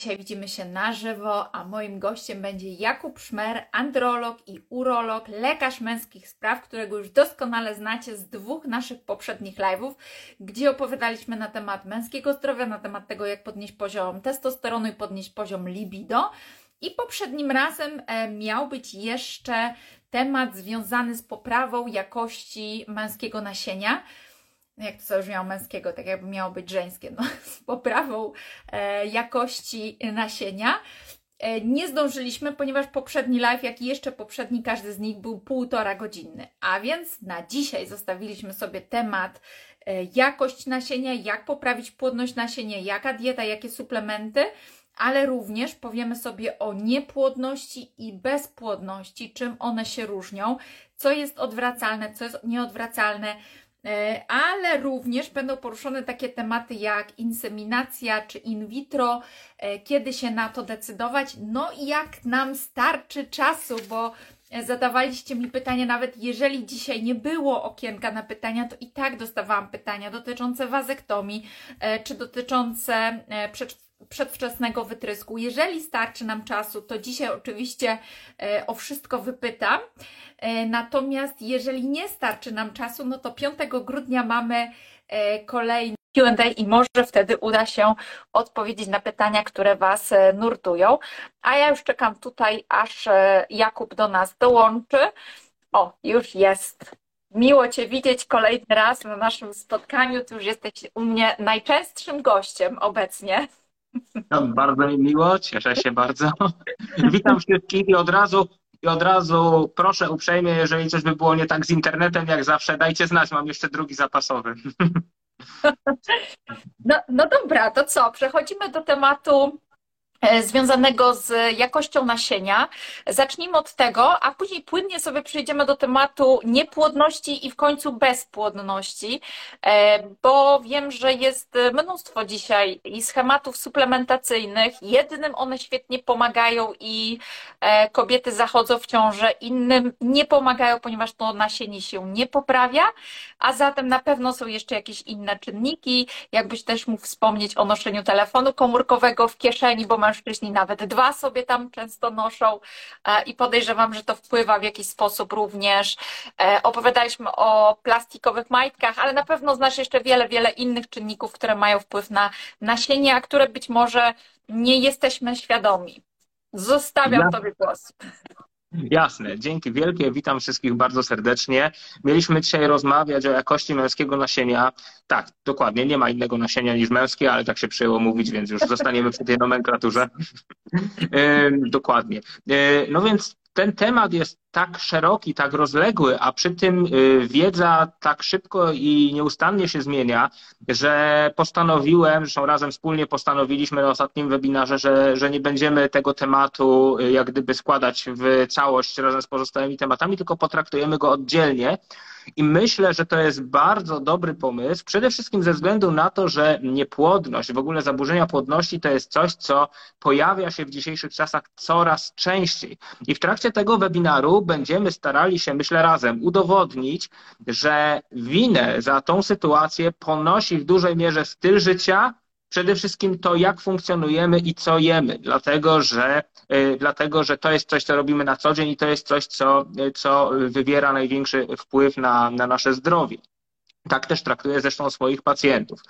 Dzisiaj widzimy się na żywo, a moim gościem będzie Jakub Szmer, androlog i urolog, lekarz męskich spraw, którego już doskonale znacie z dwóch naszych poprzednich live'ów, gdzie opowiadaliśmy na temat męskiego zdrowia, na temat tego, jak podnieść poziom testosteronu i podnieść poziom libido. I poprzednim razem e, miał być jeszcze temat związany z poprawą jakości męskiego nasienia jak to zabrzmiało męskiego, tak jakby miało być żeńskie, no, z poprawą e, jakości nasienia. E, nie zdążyliśmy, ponieważ poprzedni live, jak i jeszcze poprzedni, każdy z nich był półtora godzinny. A więc na dzisiaj zostawiliśmy sobie temat e, jakość nasienia, jak poprawić płodność nasienia, jaka dieta, jakie suplementy, ale również powiemy sobie o niepłodności i bezpłodności, czym one się różnią, co jest odwracalne, co jest nieodwracalne ale również będą poruszone takie tematy jak inseminacja czy in vitro, e, kiedy się na to decydować, no i jak nam starczy czasu, bo e, zadawaliście mi pytania, nawet jeżeli dzisiaj nie było okienka na pytania, to i tak dostawałam pytania dotyczące wazektomii, czy dotyczące przedwczesnego wytrysku. Jeżeli starczy nam czasu, to dzisiaj oczywiście o wszystko wypytam. E, natomiast jeżeli nie starczy nam czasu, no to 5 grudnia mamy e, kolejny Q&A i może wtedy uda się odpowiedzieć na pytania, które Was e, nurtują. A ja już czekam tutaj, aż Jakub do nas dołączy. O, już jest. Miło Cię widzieć kolejny raz na naszym spotkaniu. Ty już jesteś u mnie najczęstszym gościem obecnie. No, bardzo mi miło, cieszę się bardzo. Witam wszystkich i od razu i od razu proszę uprzejmie, jeżeli coś by było nie tak z internetem, jak zawsze, dajcie znać, mam jeszcze drugi zapasowy. No, no dobra, to co? Przechodzimy do tematu związanego z jakością nasienia. Zacznijmy od tego, a później płynnie sobie przejdziemy do tematu niepłodności i w końcu bezpłodności, e, bo wiem, że jest mnóstwo dzisiaj i schematów suplementacyjnych. Jednym one świetnie pomagają i e, kobiety zachodzą w ciążę, innym nie pomagają, ponieważ to nasienie się nie poprawia, a zatem na pewno są jeszcze jakieś inne czynniki. Jakbyś też mógł wspomnieć o noszeniu telefonu komórkowego w kieszeni, bo mężczyźni nawet dwa sobie tam często noszą e, i podejrzewam, że to wpływa w jakiś sposób również. E, opowiadaliśmy o plastikowych majtkach, ale na pewno znasz jeszcze wiele, wiele innych czynników, które mają wpływ na nasienie, a które być może nie jesteśmy świadomi. Zostawiam ja... Tobie głos. Jasne, dzięki wielkie, witam wszystkich bardzo serdecznie. Mieliśmy dzisiaj rozmawiać o jakości męskiego nasienia. Tak, dokładnie, nie ma innego nasienia niż męskie, ale tak się przyjęło mówić, więc już zostaniemy przy tej nomenklaturze. dokładnie. E, no więc ten temat jest tak szeroki, tak rozległy, a przy tym y, wiedza tak szybko i nieustannie się zmienia, że postanowiłem, zresztą razem wspólnie postanowiliśmy na ostatnim webinarze, że, że nie będziemy tego tematu y, jak gdyby składać w całość razem z pozostałymi tematami, tylko potraktujemy go oddzielnie i myślę, że to jest bardzo dobry pomysł, przede wszystkim ze względu na to, że niepłodność, w ogóle zaburzenia płodności to jest coś, co pojawia się w dzisiejszych czasach coraz częściej. I w trakcie tego webinaru będziemy starali się, myślę, razem udowodnić, że winę za tą sytuację ponosi w dużej mierze styl życia, przede wszystkim to, jak funkcjonujemy i co jemy, dlatego że, y, dlatego, że to jest coś, co robimy na co dzień i to jest coś, co, y, co wywiera największy wpływ na, na nasze zdrowie. Tak też traktuję zresztą swoich pacjentów.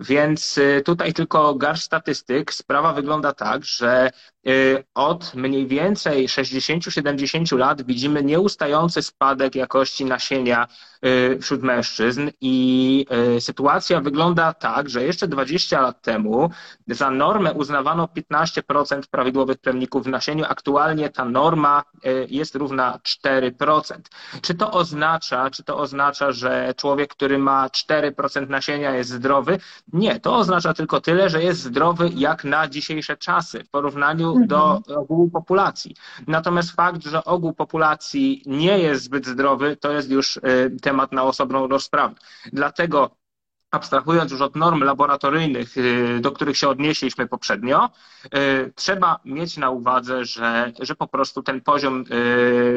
Y, więc tutaj tylko garść statystyk. Sprawa wygląda tak, że Y, od mniej więcej 60-70 lat widzimy nieustający spadek jakości nasienia y, wśród mężczyzn i y, sytuacja wygląda tak, że jeszcze 20 lat temu za normę uznawano 15% prawidłowych plemników w nasieniu. Aktualnie ta norma jest równa 4%. Czy to oznacza, czy to oznacza, że człowiek, który ma 4% nasienia jest zdrowy? Nie, to oznacza tylko tyle, że jest zdrowy jak na dzisiejsze czasy w porównaniu do mhm. ogółu populacji. Natomiast fakt, że ogół populacji nie jest zbyt zdrowy, to jest już y, temat na osobną rozprawę. Dlatego abstrahując już od norm laboratoryjnych, y, do których się odnieśliśmy poprzednio, y, trzeba mieć na uwadze, że, że po prostu ten poziom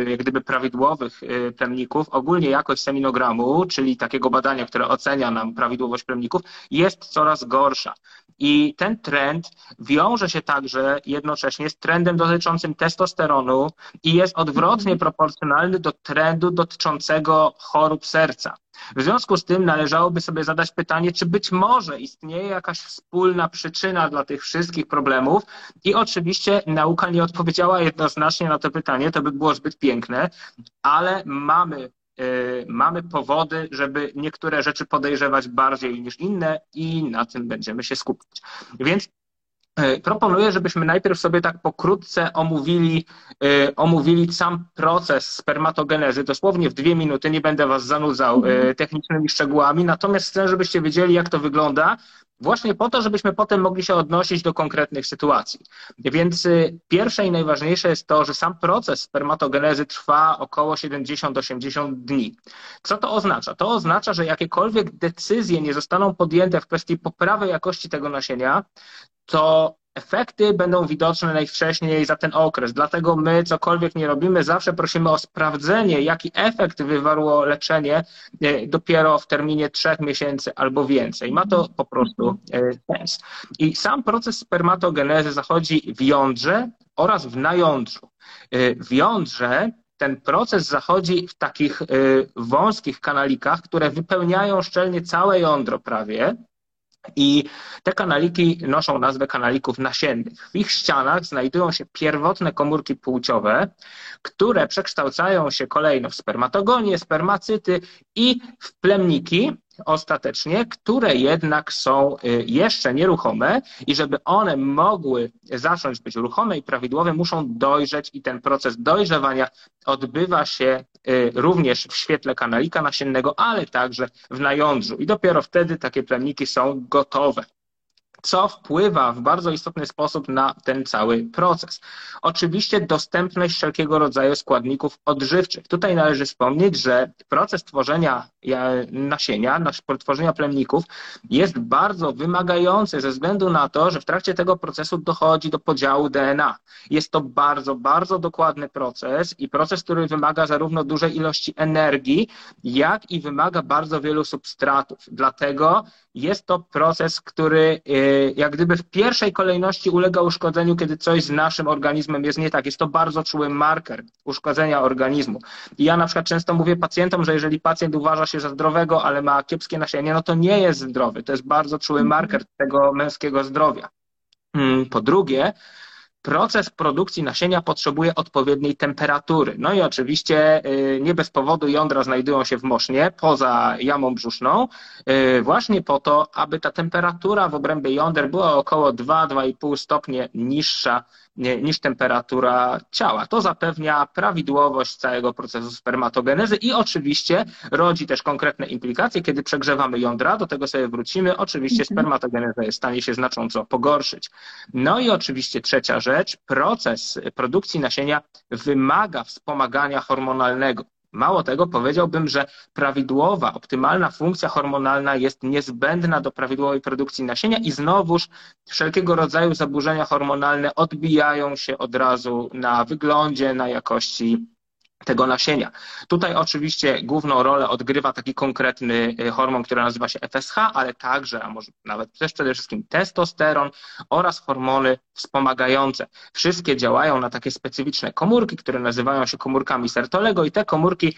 jak gdyby prawidłowych plemników, ogólnie jakość seminogramu, czyli takiego badania, które ocenia nam prawidłowość plemników, jest coraz gorsza. I ten trend wiąże się także jednocześnie z trendem dotyczącym testosteronu i jest odwrotnie proporcjonalny do trendu dotyczącego chorób serca. W związku z tym należałoby sobie zadać pytanie, czy być może istnieje jakaś wspólna przyczyna dla tych wszystkich problemów i oczywiście nauka nie odpowiedziała jednoznacznie na to pytanie, to by było zbyt piękne, ale mamy mamy powody, żeby niektóre rzeczy podejrzewać bardziej niż inne i na tym będziemy się skupiać. Więc E, proponuję, żebyśmy najpierw sobie tak pokrótce omówili, e, omówili sam proces spermatogenezy, dosłownie w dwie minuty, nie będę Was zanudzał e, mhm. technicznymi szczegółami, natomiast chcę, żebyście wiedzieli, jak to wygląda, właśnie po to, żebyśmy potem mogli się odnosić do konkretnych sytuacji. Więc pierwsze i najważniejsze jest to, że sam proces spermatogenezy trwa około 70-80 dni. Co to oznacza? To oznacza, że jakiekolwiek decyzje nie zostaną podjęte w kwestii poprawy jakości tego nasienia, to efekty będą widoczne najwcześniej za ten okres. Dlatego my cokolwiek nie robimy, zawsze prosimy o sprawdzenie, jaki efekt wywarło leczenie e, dopiero w terminie trzech miesięcy albo więcej. Ma to po prostu e, sens. I sam proces spermatogenezy zachodzi w jądrze oraz w najądrzu. E, w jądrze ten proces zachodzi w takich wąskich kanalikach, które wypełniają szczelnie całe jądro prawie. I te kanaliki noszą nazwę kanalików nasiennych. W ich ścianach znajdują się pierwotne komórki płciowe, które przekształcają się kolejno w spermatogonie, spermacyty i w plemniki, ostatecznie, które jednak są y, jeszcze nieruchome i żeby one mogły zacząć być ruchome i prawidłowe, muszą dojrzeć i ten proces dojrzewania odbywa się y, również w świetle kanalika nasiennego, ale także w najądrzu. I dopiero wtedy takie plemniki są gotowe co wpływa w bardzo istotny sposób na ten cały proces. Oczywiście dostępność wszelkiego rodzaju składników odżywczych. Tutaj należy wspomnieć, że proces tworzenia nasienia, tworzenia plemników jest bardzo wymagający ze względu na to, że w trakcie tego procesu dochodzi do podziału DNA. Jest to bardzo, bardzo dokładny proces i proces, który wymaga zarówno dużej ilości energii, jak i wymaga bardzo wielu substratów. Dlatego jest to proces, który y, jak gdyby w pierwszej kolejności ulega uszkodzeniu, kiedy coś z naszym organizmem jest nie tak. Jest to bardzo czuły marker uszkodzenia organizmu. I ja na przykład często mówię pacjentom, że jeżeli pacjent uważa się za zdrowego, ale ma kiepskie nasienie, no to nie jest zdrowy. To jest bardzo czuły mhm. marker tego męskiego zdrowia. Mm, po drugie, proces produkcji nasienia potrzebuje odpowiedniej temperatury. No i oczywiście y, nie bez powodu jądra znajdują się w mosznie, poza jamą brzuszną, y, właśnie po to, aby ta temperatura w obrębie jąder była około 2-2,5 stopnie niższa niż temperatura ciała. To zapewnia prawidłowość całego procesu spermatogenezy i oczywiście rodzi też konkretne implikacje, kiedy przegrzewamy jądra, do tego sobie wrócimy. Oczywiście mhm. spermatogeneza jest w stanie się znacząco pogorszyć. No i oczywiście trzecia rzecz, proces produkcji nasienia wymaga wspomagania hormonalnego. Mało tego, powiedziałbym, że prawidłowa, optymalna funkcja hormonalna jest niezbędna do prawidłowej produkcji nasienia i znowuż wszelkiego rodzaju zaburzenia hormonalne odbijają się od razu na wyglądzie, na jakości tego nasienia. Tutaj oczywiście główną rolę odgrywa taki konkretny y, hormon, który nazywa się FSH, ale także, a może nawet też przede wszystkim testosteron oraz hormony wspomagające. Wszystkie działają na takie specyficzne komórki, które nazywają się komórkami Sertolego i te komórki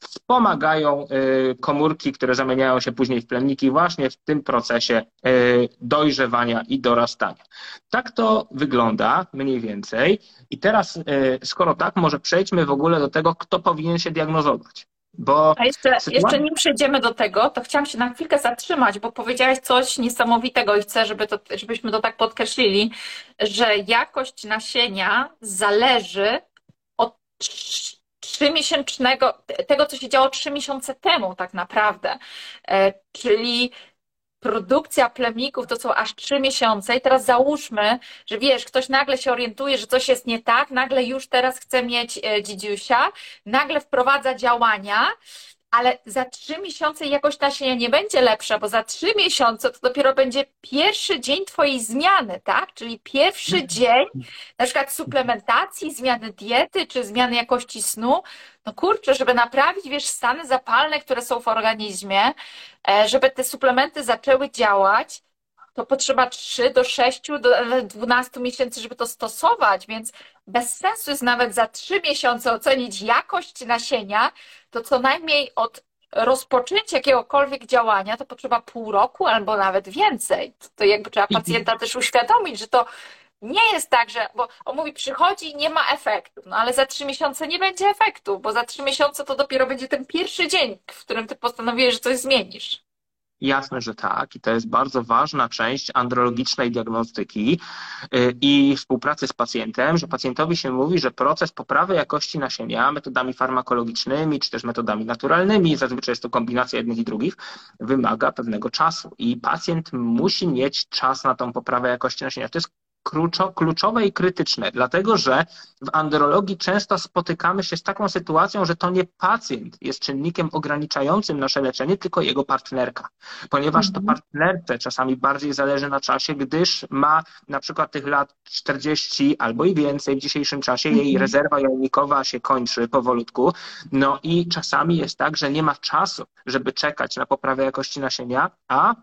wspomagają y, komórki, które zamieniają się później w plemniki właśnie w tym procesie y, dojrzewania i dorastania. Tak to wygląda mniej więcej. I teraz, y, skoro tak, może przejdźmy w ogóle do tego, kto powinien się diagnozować. Bo A jeszcze, sytuacja... jeszcze nim przejdziemy do tego, to chciałam się na chwilkę zatrzymać, bo powiedziałeś coś niesamowitego i chcę, żeby to, żebyśmy to tak podkreślili, że jakość nasienia zależy od trzymiesięcznego, tego, co się działo trzy miesiące temu tak naprawdę. E, czyli produkcja plemników to są aż trzy miesiące i teraz załóżmy, że wiesz, ktoś nagle się orientuje, że coś jest nie tak, nagle już teraz chce mieć e, dzidziusia, nagle wprowadza działania, ale za trzy miesiące jakość nasienia nie będzie lepsza, bo za trzy miesiące to dopiero będzie pierwszy dzień Twojej zmiany, tak? Czyli pierwszy mhm. dzień na przykład suplementacji, zmiany diety czy zmiany jakości snu. No kurczę, żeby naprawić, wiesz, stany zapalne, które są w organizmie, e, żeby te suplementy zaczęły działać, to potrzeba 3 do 6 do 12 miesięcy, żeby to stosować, więc bez sensu jest nawet za 3 miesiące ocenić jakość nasienia, to co najmniej od rozpoczęcia jakiegokolwiek działania to potrzeba pół roku albo nawet więcej. To jakby trzeba pacjenta też uświadomić, że to nie jest tak, że, bo on mówi, przychodzi i nie ma efektu, no ale za trzy miesiące nie będzie efektu, bo za trzy miesiące to dopiero będzie ten pierwszy dzień, w którym ty postanowiłeś, że coś zmienisz. Jasne, że tak. I to jest bardzo ważna część andrologicznej diagnostyki y, i współpracy z pacjentem, że pacjentowi się mówi, że proces poprawy jakości nasienia metodami farmakologicznymi czy też metodami naturalnymi, zazwyczaj jest to kombinacja jednych i drugich, wymaga pewnego czasu. I pacjent musi mieć czas na tą poprawę jakości nasienia. To jest kluczowe i krytyczne, dlatego że w andrologii często spotykamy się z taką sytuacją, że to nie pacjent jest czynnikiem ograniczającym nasze leczenie, tylko jego partnerka, ponieważ to mhm. partnerce czasami bardziej zależy na czasie, gdyż ma na przykład tych lat 40 albo i więcej w dzisiejszym czasie, jej mhm. rezerwa jajnikowa się kończy powolutku, no i czasami jest tak, że nie ma czasu, żeby czekać na poprawę jakości nasienia, a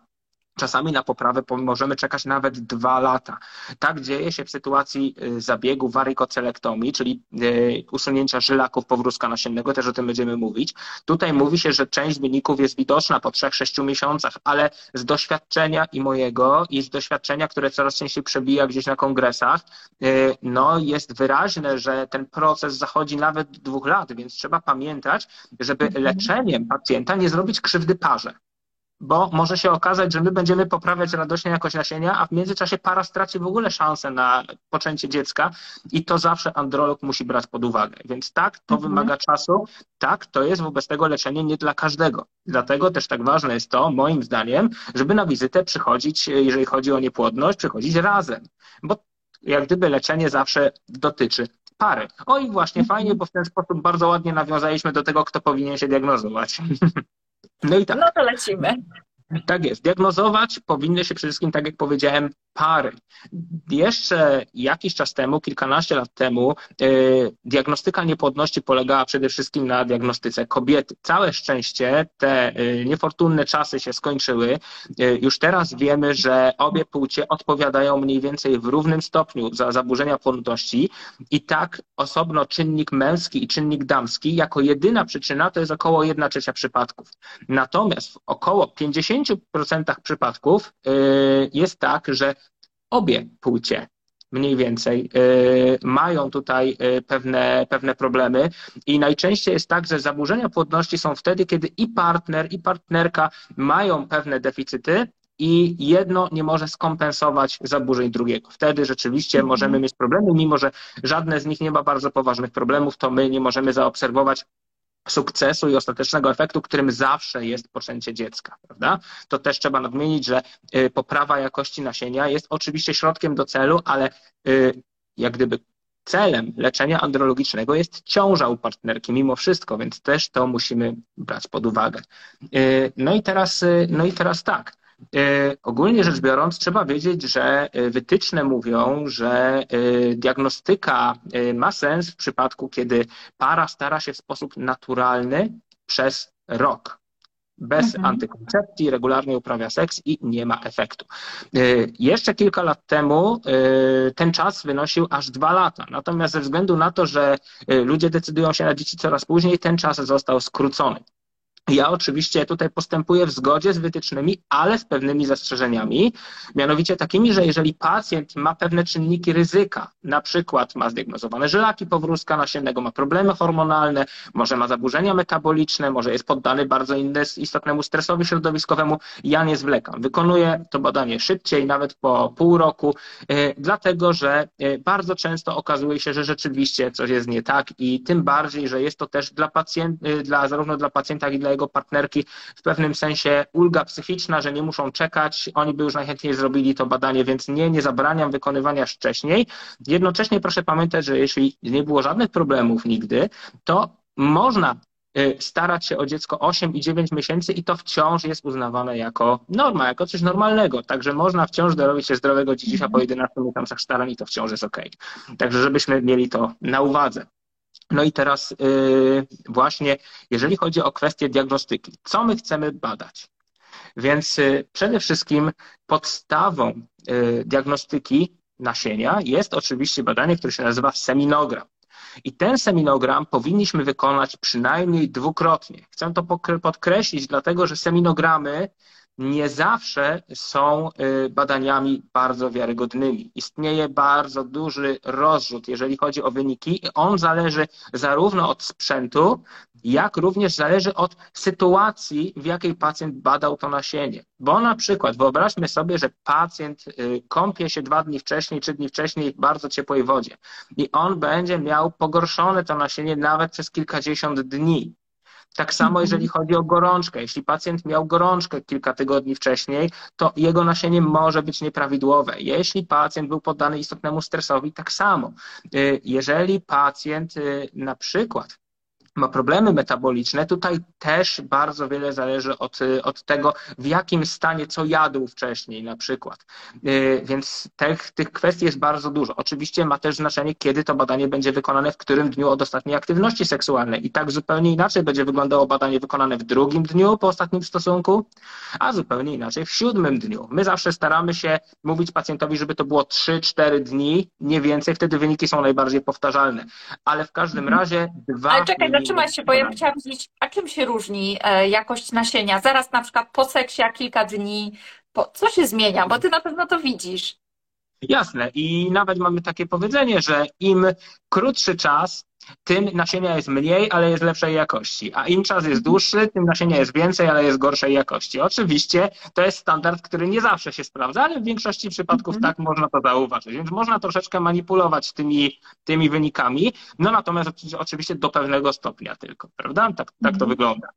Czasami na poprawę możemy czekać nawet dwa lata. Tak dzieje się w sytuacji y, zabiegu warykocelektomii, czyli y, usunięcia żylaków powrózka nasiennego, też o tym będziemy mówić. Tutaj mówi się, że część wyników jest widoczna po 3-6 miesiącach, ale z doświadczenia i mojego, i z doświadczenia, które coraz częściej przebija gdzieś na kongresach, y, no jest wyraźne, że ten proces zachodzi nawet dwóch lat, więc trzeba pamiętać, żeby mhm. leczeniem pacjenta nie zrobić krzywdy parze bo może się okazać, że my będziemy poprawiać radośnie jakość nasienia, a w międzyczasie para straci w ogóle szansę na poczęcie dziecka i to zawsze androlog musi brać pod uwagę. Więc tak, to mhm. wymaga czasu, tak, to jest wobec tego leczenie nie dla każdego. Dlatego też tak ważne jest to, moim zdaniem, żeby na wizytę przychodzić, jeżeli chodzi o niepłodność, przychodzić razem, bo jak gdyby leczenie zawsze dotyczy pary. O i właśnie fajnie, bo w ten sposób bardzo ładnie nawiązaliśmy do tego, kto powinien się diagnozować. No i tak. No to lecimy. Tak jest. Diagnozować powinny się przede wszystkim, tak jak powiedziałem, pary. Jeszcze jakiś czas temu, kilkanaście lat temu, yy, diagnostyka niepłodności polegała przede wszystkim na diagnostyce kobiety. Całe szczęście te yy, niefortunne czasy się skończyły. Yy, już teraz wiemy, że obie płcie odpowiadają mniej więcej w równym stopniu za zaburzenia płodności i tak osobno czynnik męski i czynnik damski jako jedyna przyczyna to jest około 1 trzecia przypadków. Natomiast w około 50% przypadków jest tak, że obie płcie mniej więcej y, mają tutaj y, pewne, pewne problemy i najczęściej jest tak, że zaburzenia płodności są wtedy, kiedy i partner, i partnerka mają pewne deficyty, i jedno nie może skompensować zaburzeń drugiego. Wtedy rzeczywiście mhm. możemy mieć problemy, mimo że żadne z nich nie ma bardzo poważnych problemów, to my nie możemy zaobserwować sukcesu i ostatecznego efektu, którym zawsze jest poczęcie dziecka, prawda? To też trzeba nadmienić, że y, poprawa jakości nasienia jest oczywiście środkiem do celu, ale y, jak gdyby celem leczenia andrologicznego jest ciąża u partnerki mimo wszystko, więc też to musimy brać pod uwagę. Y, no i teraz, no i teraz tak. E, ogólnie rzecz biorąc, trzeba wiedzieć, że e, wytyczne mówią, że e, diagnostyka ma sens w przypadku, kiedy para stara się w sposób naturalny przez rok. Bez mhm. antykoncepcji, regularnie uprawia seks i nie ma efektu. Jeszcze kilka lat temu ten czas wynosił aż dwa lata. Natomiast ze względu na to, że ludzie decydują się na dzieci coraz później, ten czas został skrócony. Ja oczywiście tutaj postępuję w zgodzie z wytycznymi, ale z pewnymi zastrzeżeniami, mianowicie takimi, że jeżeli pacjent ma pewne czynniki ryzyka, na przykład ma zdiagnozowane żylaki powrózka nasiennego, ma problemy hormonalne, może ma zaburzenia metaboliczne, może jest poddany bardzo istotnemu stresowi środowiskowemu, ja nie zwlekam. Wykonuję to badanie szybciej, nawet po pół roku, e, dlatego że e, bardzo często okazuje się, że rzeczywiście coś jest nie tak i tym bardziej, że jest to też dla pacjenta, e, dla, zarówno dla pacjenta, jak i dla jego partnerki w pewnym sensie ulga psychiczna, że nie muszą czekać. Oni by już najchętniej zrobili to badanie, więc nie, nie zabraniam wykonywania wcześniej. Jednocześnie proszę pamiętać, że jeśli nie było żadnych problemów nigdy, to można y, starać się o dziecko 8 i 9 miesięcy i to wciąż jest uznawane jako norma, jako coś normalnego. Także można wciąż dorobić się zdrowego dziedzictwa po 11 miesiącach starań i to wciąż jest ok. Także żebyśmy mieli to na uwadze. No i teraz yy, właśnie, jeżeli chodzi o kwestię diagnostyki, co my chcemy badać? Więc przede wszystkim podstawą diagnostyki nasienia jest oczywiście badanie, które się nazywa seminogram. I ten seminogram powinniśmy wykonać przynajmniej dwukrotnie. Chcę to podkreślić, dlatego że seminogramy nie zawsze są y, badaniami bardzo wiarygodnymi. Istnieje bardzo duży rozrzut, jeżeli chodzi o wyniki, i on zależy zarówno od sprzętu, jak również zależy od sytuacji, w jakiej pacjent badał to nasienie. Bo na przykład wyobraźmy sobie, że pacjent y, kąpie się dwa dni wcześniej, trzy dni wcześniej w bardzo ciepłej wodzie i on będzie miał pogorszone to nasienie nawet przez kilkadziesiąt dni. Tak samo, mhm. jeżeli chodzi o gorączkę. Jeśli pacjent miał gorączkę kilka tygodni wcześniej, to jego nasienie może być nieprawidłowe. Jeśli pacjent był poddany istotnemu stresowi, tak samo. Y, jeżeli pacjent y, na przykład ma problemy metaboliczne, tutaj też bardzo wiele zależy od, od tego, w jakim stanie co jadł wcześniej na przykład. Y, więc tych, tych kwestii jest bardzo dużo. Oczywiście ma też znaczenie, kiedy to badanie będzie wykonane, w którym dniu od ostatniej aktywności seksualnej. I tak zupełnie inaczej będzie wyglądało badanie wykonane w drugim dniu po ostatnim stosunku, a zupełnie inaczej w siódmym dniu. My zawsze staramy się mówić pacjentowi, żeby to było 3-4 dni, nie więcej, wtedy wyniki są najbardziej powtarzalne. Ale w każdym mhm. razie dwa. Ale czekaj, zatrzymaj się, bo ja chciałam wiedzieć, a czym się różni e, jakość nasienia? Zaraz na przykład po seksie, a kilka dni, po, co się zmienia? Bo ty na pewno to widzisz. Jasne. I nawet mamy takie powiedzenie, że im krótszy czas, tym nasienia jest mniej, ale jest lepszej jakości. A im czas jest dłuższy, tym nasienia jest więcej, ale jest gorszej jakości. Oczywiście to jest standard, który nie zawsze się sprawdza, ale w większości przypadków -hmm. tak można to zauważyć. Więc można troszeczkę manipulować tymi, tymi wynikami, no natomiast oczywiście do pewnego stopnia tylko, prawda? Tak, tak to mhm. wygląda.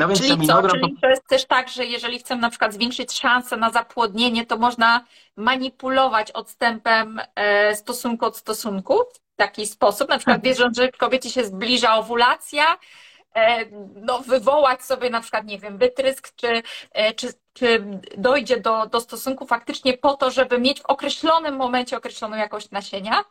No więc Czyli co? Czyli to jest też tak, że jeżeli chcemy na przykład zwiększyć szanse na zapłodnienie, to można manipulować odstępem e, stosunku od stosunku w taki sposób, na przykład wierząc, że kobiecie się zbliża owulacja, e, no, wywołać sobie na przykład, nie wiem, wytrysk, czy, e, czy, czy dojdzie do, do stosunku faktycznie po to, żeby mieć w określonym momencie określoną jakość nasienia?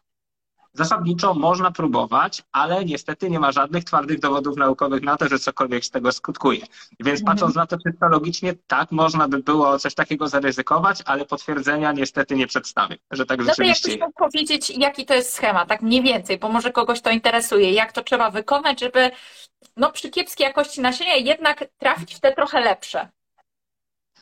Zasadniczo można próbować, ale niestety nie ma żadnych twardych dowodów naukowych na to, że cokolwiek z tego skutkuje. Więc mhm. patrząc na to czysto logicznie, tak, można by było coś takiego zaryzykować, ale potwierdzenia niestety nie przedstawię, że tak rzeczywiście No to jakbyś mógł powiedzieć, jaki to jest schemat, tak mniej więcej, bo może kogoś to interesuje, jak to trzeba wykonać, żeby no, przy kiepskiej jakości nasienia jednak trafić w te trochę lepsze.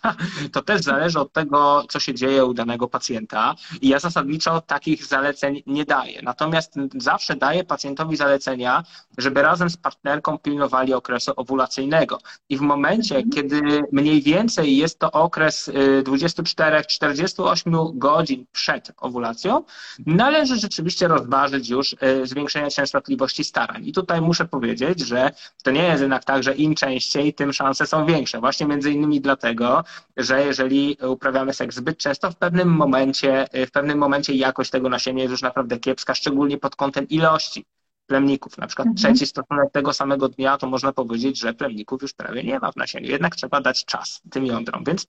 to też zależy od tego, co się dzieje u danego pacjenta. I ja zasadniczo takich zaleceń nie daję. Natomiast zawsze daję pacjentowi zalecenia, żeby razem z partnerką pilnowali okresu owulacyjnego. I w momencie, mhm. kiedy mniej więcej jest to okres 24-48 y, godzin przed owulacją, należy rzeczywiście rozważyć już y, zwiększenie częstotliwości starań. I tutaj muszę powiedzieć, że to nie jest jednak tak, że im częściej, tym szanse są większe. Właśnie między innymi dlatego, że jeżeli uprawiamy seks zbyt często, w pewnym momencie, w pewnym momencie jakość tego nasienia jest już naprawdę kiepska, szczególnie pod kątem ilości plemników. Na przykład mhm. trzeci stosunek tego samego dnia, to można powiedzieć, że plemników już prawie nie ma w nasieniu. Jednak trzeba dać czas tym jądrom, więc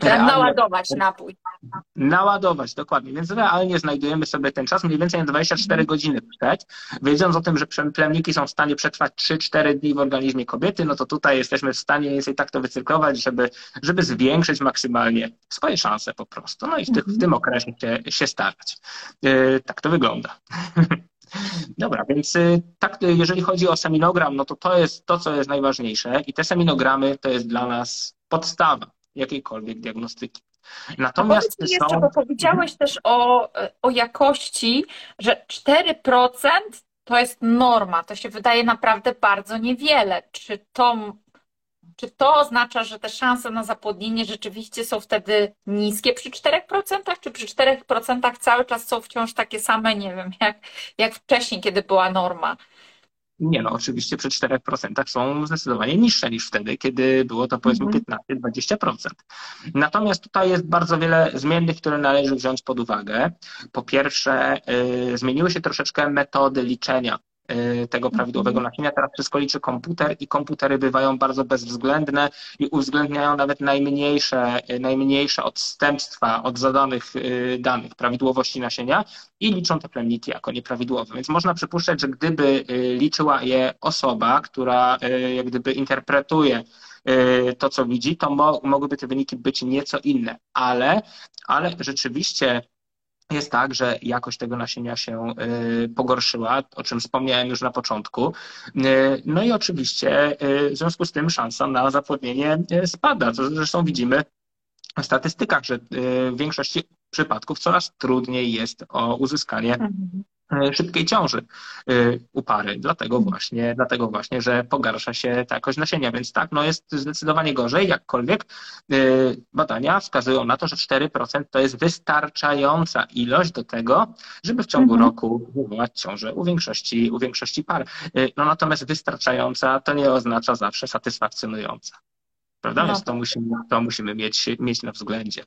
Trzeba naładować napój. Naładować, dokładnie. Więc realnie znajdujemy sobie ten czas mniej więcej na 24 mhm. godziny przed. Wiedząc o tym, że plemniki są w stanie przetrwać 3-4 dni w organizmie kobiety, no to tutaj jesteśmy w stanie mniej więcej tak to wycyrklować, żeby, żeby zwiększyć maksymalnie swoje szanse po prostu. No i w, ty, w tym okresie się, się starać. Yy, tak to wygląda. Dobra, więc y, tak, jeżeli chodzi o seminogram, no to to jest to, co jest najważniejsze i te seminogramy to jest dla nas podstawa jakiejkolwiek diagnostyki. Natomiast A jeszcze, są... bo powiedziałeś też o, o jakości, że 4% to jest norma. To się wydaje naprawdę bardzo niewiele. Czy to, czy to oznacza, że te szanse na zapłodnienie rzeczywiście są wtedy niskie przy 4%, czy przy 4% cały czas są wciąż takie same, nie wiem, jak, jak wcześniej, kiedy była norma? Nie no, oczywiście przy 4% są zdecydowanie niższe niż wtedy, kiedy było to powiedzmy 15-20%. Mhm. Natomiast tutaj jest bardzo wiele zmiennych, które należy wziąć pod uwagę. Po pierwsze, yy, zmieniły się troszeczkę metody liczenia Y, tego prawidłowego mhm. nasienia. Teraz wszystko liczy komputer i komputery bywają bardzo bezwzględne i uwzględniają nawet najmniejsze, y, najmniejsze odstępstwa od zadanych y, danych prawidłowości nasienia i liczą te plemniki jako nieprawidłowe. Więc można przypuszczać, że gdyby liczyła je osoba, która jak gdyby interpretuje to, co widzi, to mo mogłyby te wyniki być nieco inne, ale, ale rzeczywiście jest tak, że jakość tego nasienia się pogorszyła, o czym wspomniałem już na początku. No i oczywiście w związku z tym szansa na zapłodnienie spada. To zresztą widzimy w statystykach, że w większości przypadków coraz trudniej jest o uzyskanie mhm. Szybkiej ciąży e, u pary. Dlatego właśnie, dlatego właśnie, że pogarsza się ta jakość nasienia. Więc tak, no jest zdecydowanie gorzej, jakkolwiek e, badania wskazują na to, że 4% to jest wystarczająca ilość do tego, żeby w ciągu mhm. roku wywołać ciążę u większości, u większości par. No natomiast wystarczająca to nie oznacza zawsze satysfakcjonująca. Prawda? No. Więc to musimy, to musimy mieć, mieć na względzie.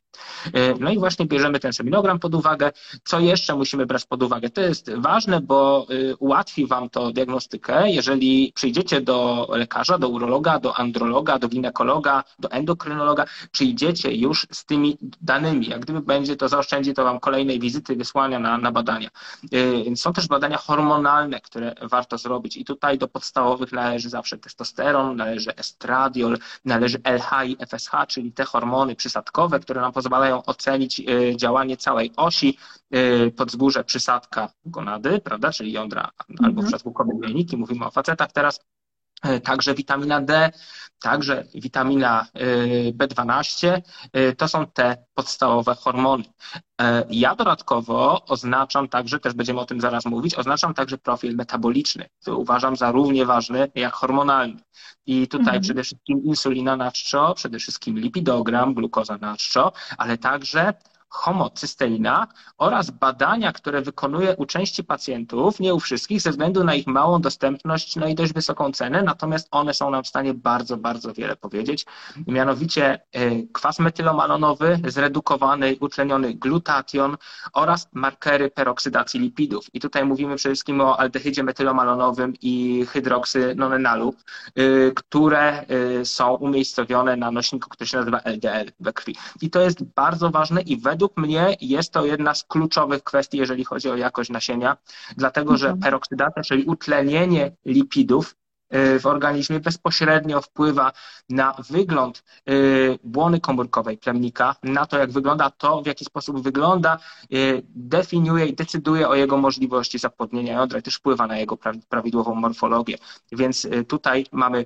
E, no i właśnie bierzemy ten seminogram pod uwagę. Co jeszcze musimy brać pod uwagę? To jest ważne, bo y, ułatwi Wam to diagnostykę, jeżeli przyjdziecie do lekarza, do urologa, do androloga, do ginekologa, do endokrynologa, przyjdziecie już z tymi danymi. Jak gdyby będzie, to zaoszczędzi to Wam kolejnej wizyty, wysłania na, na badania. E, są też badania hormonalne, które warto zrobić i tutaj do podstawowych należy zawsze testosteron, należy estradiol, należy LH i FSH, czyli te hormony przysadkowe, które nam pozwalają ocenić y, działanie całej osi y, podzgórze przysadka gonady, prawda, czyli jądra mhm. albo kobiet jajniki, mówimy o facetach teraz, także witamina D, także witamina B12, to są te podstawowe hormony. Ja dodatkowo oznaczam także, też będziemy o tym zaraz mówić, oznaczam także profil metaboliczny, który uważam za równie ważny jak hormonalny. I tutaj mhm. przede wszystkim insulina na czczo, przede wszystkim lipidogram, glukoza na czczo, ale także homocysteina oraz badania, które wykonuje u części pacjentów, nie u wszystkich, ze względu na ich małą dostępność, no i dość wysoką cenę, natomiast one są nam w stanie bardzo, bardzo wiele powiedzieć. Mianowicie e, kwas metylomalonowy, zredukowany, utleniony glutation oraz markery peroksydacji lipidów. I tutaj mówimy przede wszystkim o aldehydzie metylomalonowym i hydroksynonenalu, e, które e, są umiejscowione na nośniku, który się nazywa LDL we krwi. I to jest bardzo ważne i według według mnie jest to jedna z kluczowych kwestii, jeżeli chodzi o jakość nasienia, dlatego że mhm. peroksydacja, czyli utlenienie lipidów, y, w organizmie bezpośrednio wpływa na wygląd y, błony komórkowej plemnika, na to, jak wygląda to, w jaki sposób wygląda, y, definiuje i decyduje o jego możliwości zapłodnienia jądra i też wpływa na jego prawidłową morfologię. Więc tutaj mamy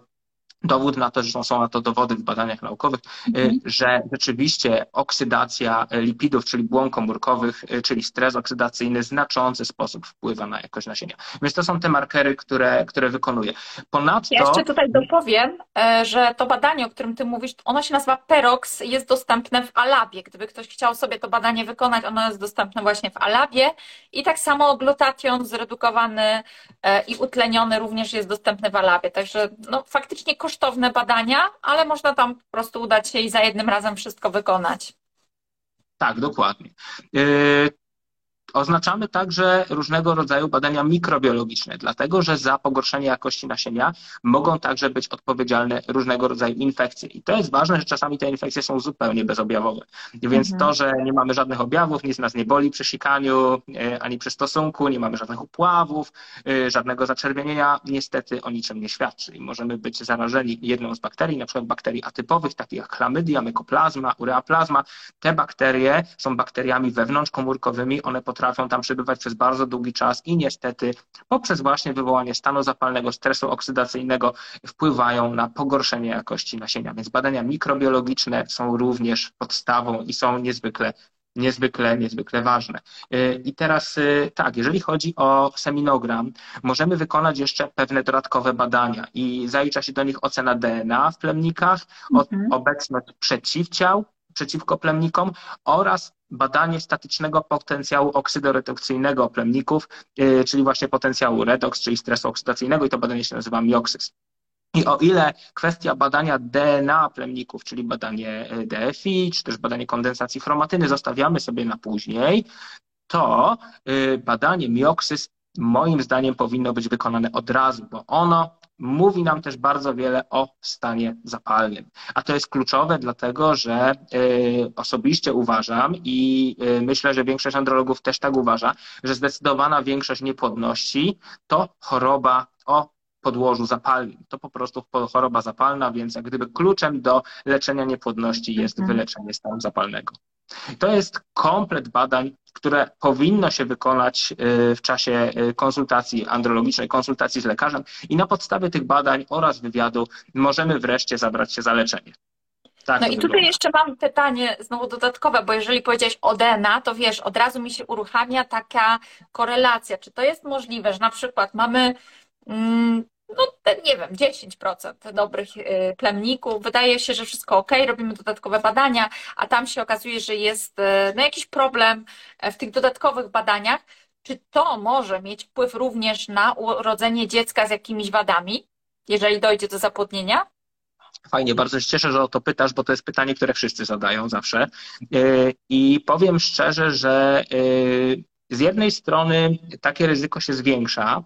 dowód na to, że są na to dowody w badaniach naukowych, y, mhm. że rzeczywiście oksydacja lipidów, czyli błon komórkowych, y, czyli stres oksydacyjny w znaczący sposób wpływa na jakość nasienia. Więc to są te markery, które, które wykonuje. Ponadto... Ja jeszcze tutaj dopowiem, e, że to badanie, o którym ty mówisz, ono się nazywa PEROX, jest dostępne w Alabie. Gdyby ktoś chciał sobie to badanie wykonać, ono jest dostępne właśnie w Alabie i tak samo glutation zredukowany e, i utleniony również jest dostępny w Alabie. Także no, faktycznie kosztowne badania, ale można tam po prostu udać się i za jednym razem wszystko wykonać. Tak, dokładnie. Oznaczamy także różnego rodzaju badania mikrobiologiczne, dlatego że za pogorszenie jakości nasienia mogą także być odpowiedzialne różnego rodzaju infekcje. I to jest ważne, że czasami te infekcje są zupełnie bezobjawowe. Więc mhm. to, że nie mamy żadnych objawów, nic nas nie boli przy sikaniu, e, ani przy stosunku, nie mamy żadnych upławów, e, żadnego zaczerwienienia, niestety o niczym nie świadczy. I możemy być zarażeni jedną z bakterii, na przykład bakterii atypowych, takich jak chlamydia, mykoplazma, ureaplazma. Te bakterie są bakteriami wewnątrzkomórkowymi, one potrafią potrafią tam przebywać przez bardzo długi czas i niestety poprzez właśnie wywołanie stanu zapalnego, stresu oksydacyjnego wpływają na pogorszenie jakości nasienia. Więc badania mikrobiologiczne są również podstawą i są niezwykle niezwykle, niezwykle ważne. Y, I teraz y, tak, jeżeli chodzi o seminogram, możemy wykonać jeszcze pewne dodatkowe badania i zalicza się do nich ocena DNA w plemnikach, mhm. obecność przeciwciał przeciwko plemnikom oraz badanie statycznego potencjału oksydoredukcyjnego plemników, y, czyli właśnie potencjału redox, czyli stresu oksydacyjnego i to badanie się nazywa mioksyz. I o ile kwestia badania DNA plemników, czyli badanie y, DFI, czy też badanie kondensacji chromatyny zostawiamy sobie na później, to y, badanie mioksyz moim zdaniem powinno być wykonane od razu, bo ono mówi nam też bardzo wiele o stanie zapalnym. A to jest kluczowe, dlatego że y, osobiście uważam i y, myślę, że większość andrologów też tak uważa, że zdecydowana większość niepłodności to choroba o podłożu zapalnym. To po prostu choroba zapalna, więc jak gdyby kluczem do leczenia niepłodności jest mhm. wyleczenie stanu zapalnego. To jest komplet badań, które powinno się wykonać y, w czasie y, konsultacji andrologicznej, konsultacji z lekarzem i na podstawie tych badań oraz wywiadu możemy wreszcie zabrać się za leczenie. Tak no i tutaj jeszcze mam pytanie znowu dodatkowe, bo jeżeli powiedziałeś o DNA, to wiesz, od razu mi się uruchamia taka korelacja. Czy to jest możliwe, że na przykład mamy mm, no nie wiem, 10% dobrych y, plemników. Wydaje się, że wszystko ok, robimy dodatkowe badania, a tam się okazuje, że jest y, no, jakiś problem w tych dodatkowych badaniach. Czy to może mieć wpływ również na urodzenie dziecka z jakimiś wadami, jeżeli dojdzie do zapłodnienia? Fajnie, bardzo się cieszę, że o to pytasz, bo to jest pytanie, które wszyscy zadają zawsze. Y, I powiem szczerze, że z jednej strony takie ryzyko się zwiększa,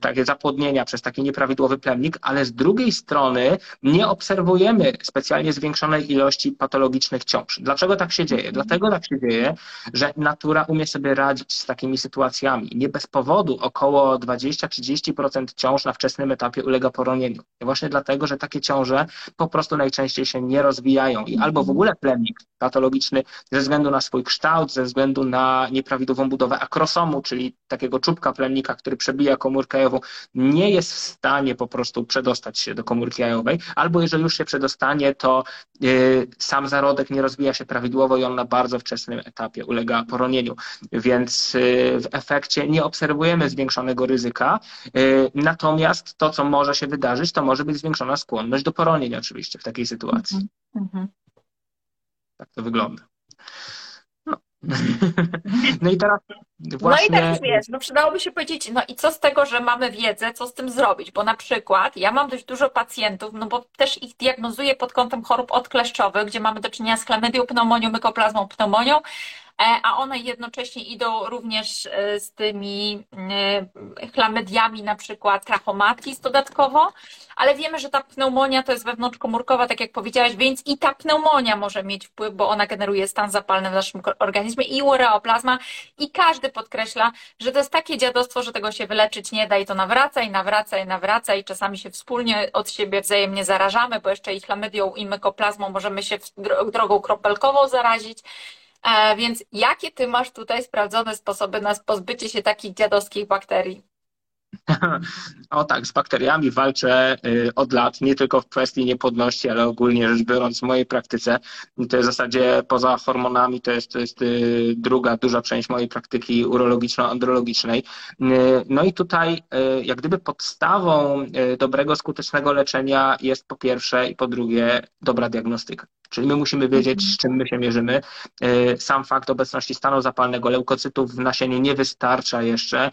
takie zapłodnienia przez taki nieprawidłowy plemnik, ale z drugiej strony nie obserwujemy specjalnie zwiększonej ilości patologicznych ciąż. Dlaczego tak się dzieje? Dlatego tak się dzieje, że natura umie sobie radzić z takimi sytuacjami. Nie bez powodu około 20-30% ciąż na wczesnym etapie ulega poronieniu. Właśnie dlatego, że takie ciąże po prostu najczęściej się nie rozwijają i albo w ogóle plemnik patologiczny ze względu na swój kształt, ze względu na nieprawidłową budowę akrosomu, czyli takiego czubka plemnika, który przebija komórkę jajową, nie jest w stanie po prostu przedostać się do komórki jajowej, albo jeżeli już się przedostanie, to y, sam zarodek nie rozwija się prawidłowo i on na bardzo wczesnym etapie ulega poronieniu. Więc y, w efekcie nie obserwujemy zwiększonego ryzyka, y, natomiast to, co może się wydarzyć, to może być zwiększona skłonność do poronienia oczywiście w takiej sytuacji. Mm -hmm. Tak to wygląda. No. i teraz Właśnie... No i teraz wiesz, no przydałoby się powiedzieć, no i co z tego, że mamy wiedzę, co z tym zrobić, bo na przykład ja mam dość dużo pacjentów, no bo też ich diagnozuję pod kątem chorób odkleszczowych, gdzie mamy do czynienia z chlamydią, pneumonią, mykoplazmą, pneumonią, a one jednocześnie idą również e, z tymi e, chlamydiami, na przykład trachomatis dodatkowo, ale wiemy, że ta pneumonia to jest wewnątrzkomórkowa, tak jak powiedziałaś, więc i ta pneumonia może mieć wpływ, bo ona generuje stan zapalny w naszym organizmie i ureoplazma i każdy podkreśla, że to jest takie dziadostwo, że tego się wyleczyć nie da i to nawraca i nawraca i nawraca i czasami się wspólnie od siebie wzajemnie zarażamy, bo jeszcze i chlamydią i mykoplazmą możemy się drogą kropelkową zarazić. E, więc jakie ty masz tutaj sprawdzone sposoby na pozbycie się takich dziadowskich bakterii? O tak, z bakteriami walczę y, od lat, nie tylko w kwestii niepłodności, ale ogólnie rzecz biorąc w mojej praktyce. To jest w zasadzie poza hormonami, to jest, to jest y, druga duża część mojej praktyki urologiczno-andrologicznej. Y, no i tutaj jak gdyby podstawą dobrego, skutecznego leczenia jest po pierwsze i po drugie dobra diagnostyka. Czyli my musimy wiedzieć, z czym my się mierzymy. Sam fakt obecności stanu zapalnego leukocytów w nasieniu nie wystarcza jeszcze,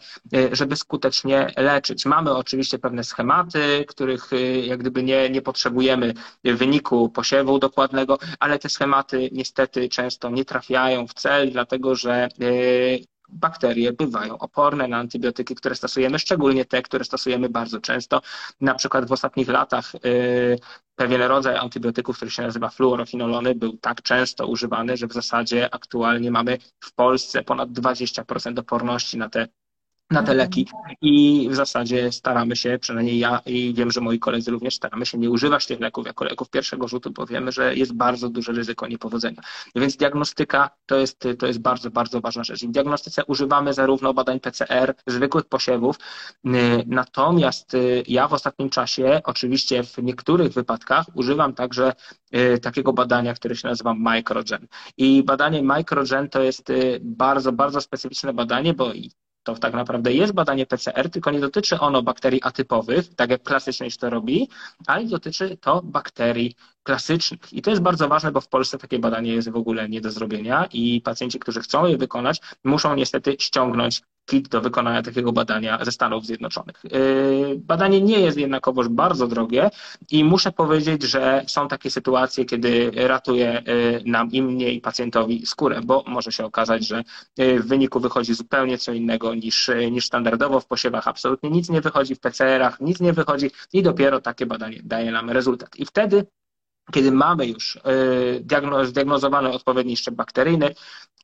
żeby skutecznie leczyć. Mamy oczywiście pewne schematy, których y, jak gdyby nie, nie potrzebujemy wyniku posiewu dokładnego, ale te schematy niestety często nie trafiają w cel, dlatego że y, bakterie bywają oporne na antybiotyki, które stosujemy, szczególnie te, które stosujemy bardzo często. Na przykład w ostatnich latach y, pewien rodzaj antybiotyków, który się nazywa fluorochinolony, był tak często używany, że w zasadzie aktualnie mamy w Polsce ponad 20% oporności na te na te leki i w zasadzie staramy się, przynajmniej ja i wiem, że moi koledzy również staramy się nie używać tych leków jako leków pierwszego rzutu, bo wiemy, że jest bardzo duże ryzyko niepowodzenia. Więc diagnostyka to jest, to jest bardzo, bardzo ważna rzecz. w diagnostyce używamy zarówno badań PCR, zwykłych posiewów, natomiast y, ja w ostatnim czasie, oczywiście w niektórych wypadkach używam także y, takiego badania, które się nazywa Microgen. I badanie Microgen to jest y, bardzo, bardzo specyficzne badanie, bo to tak naprawdę jest badanie PCR, tylko nie dotyczy ono bakterii atypowych, tak jak klasycznie się to robi, ale dotyczy to bakterii klasycznych. I to jest bardzo ważne, bo w Polsce takie badanie jest w ogóle nie do zrobienia i pacjenci, którzy chcą je wykonać, muszą niestety ściągnąć kit do wykonania takiego badania ze Stanów Zjednoczonych. Yy, badanie nie jest jednakowoż bardzo drogie i muszę powiedzieć, że są takie sytuacje, kiedy ratuje yy, nam i mnie i pacjentowi skórę, bo może się okazać, że yy, w wyniku wychodzi zupełnie co innego niż, niż standardowo w posiewach. Absolutnie nic nie wychodzi w PCR-ach, nic nie wychodzi i dopiero takie badanie daje nam rezultat. I wtedy kiedy mamy już zdiagnozowany odpowiedni szczep bakteryjny,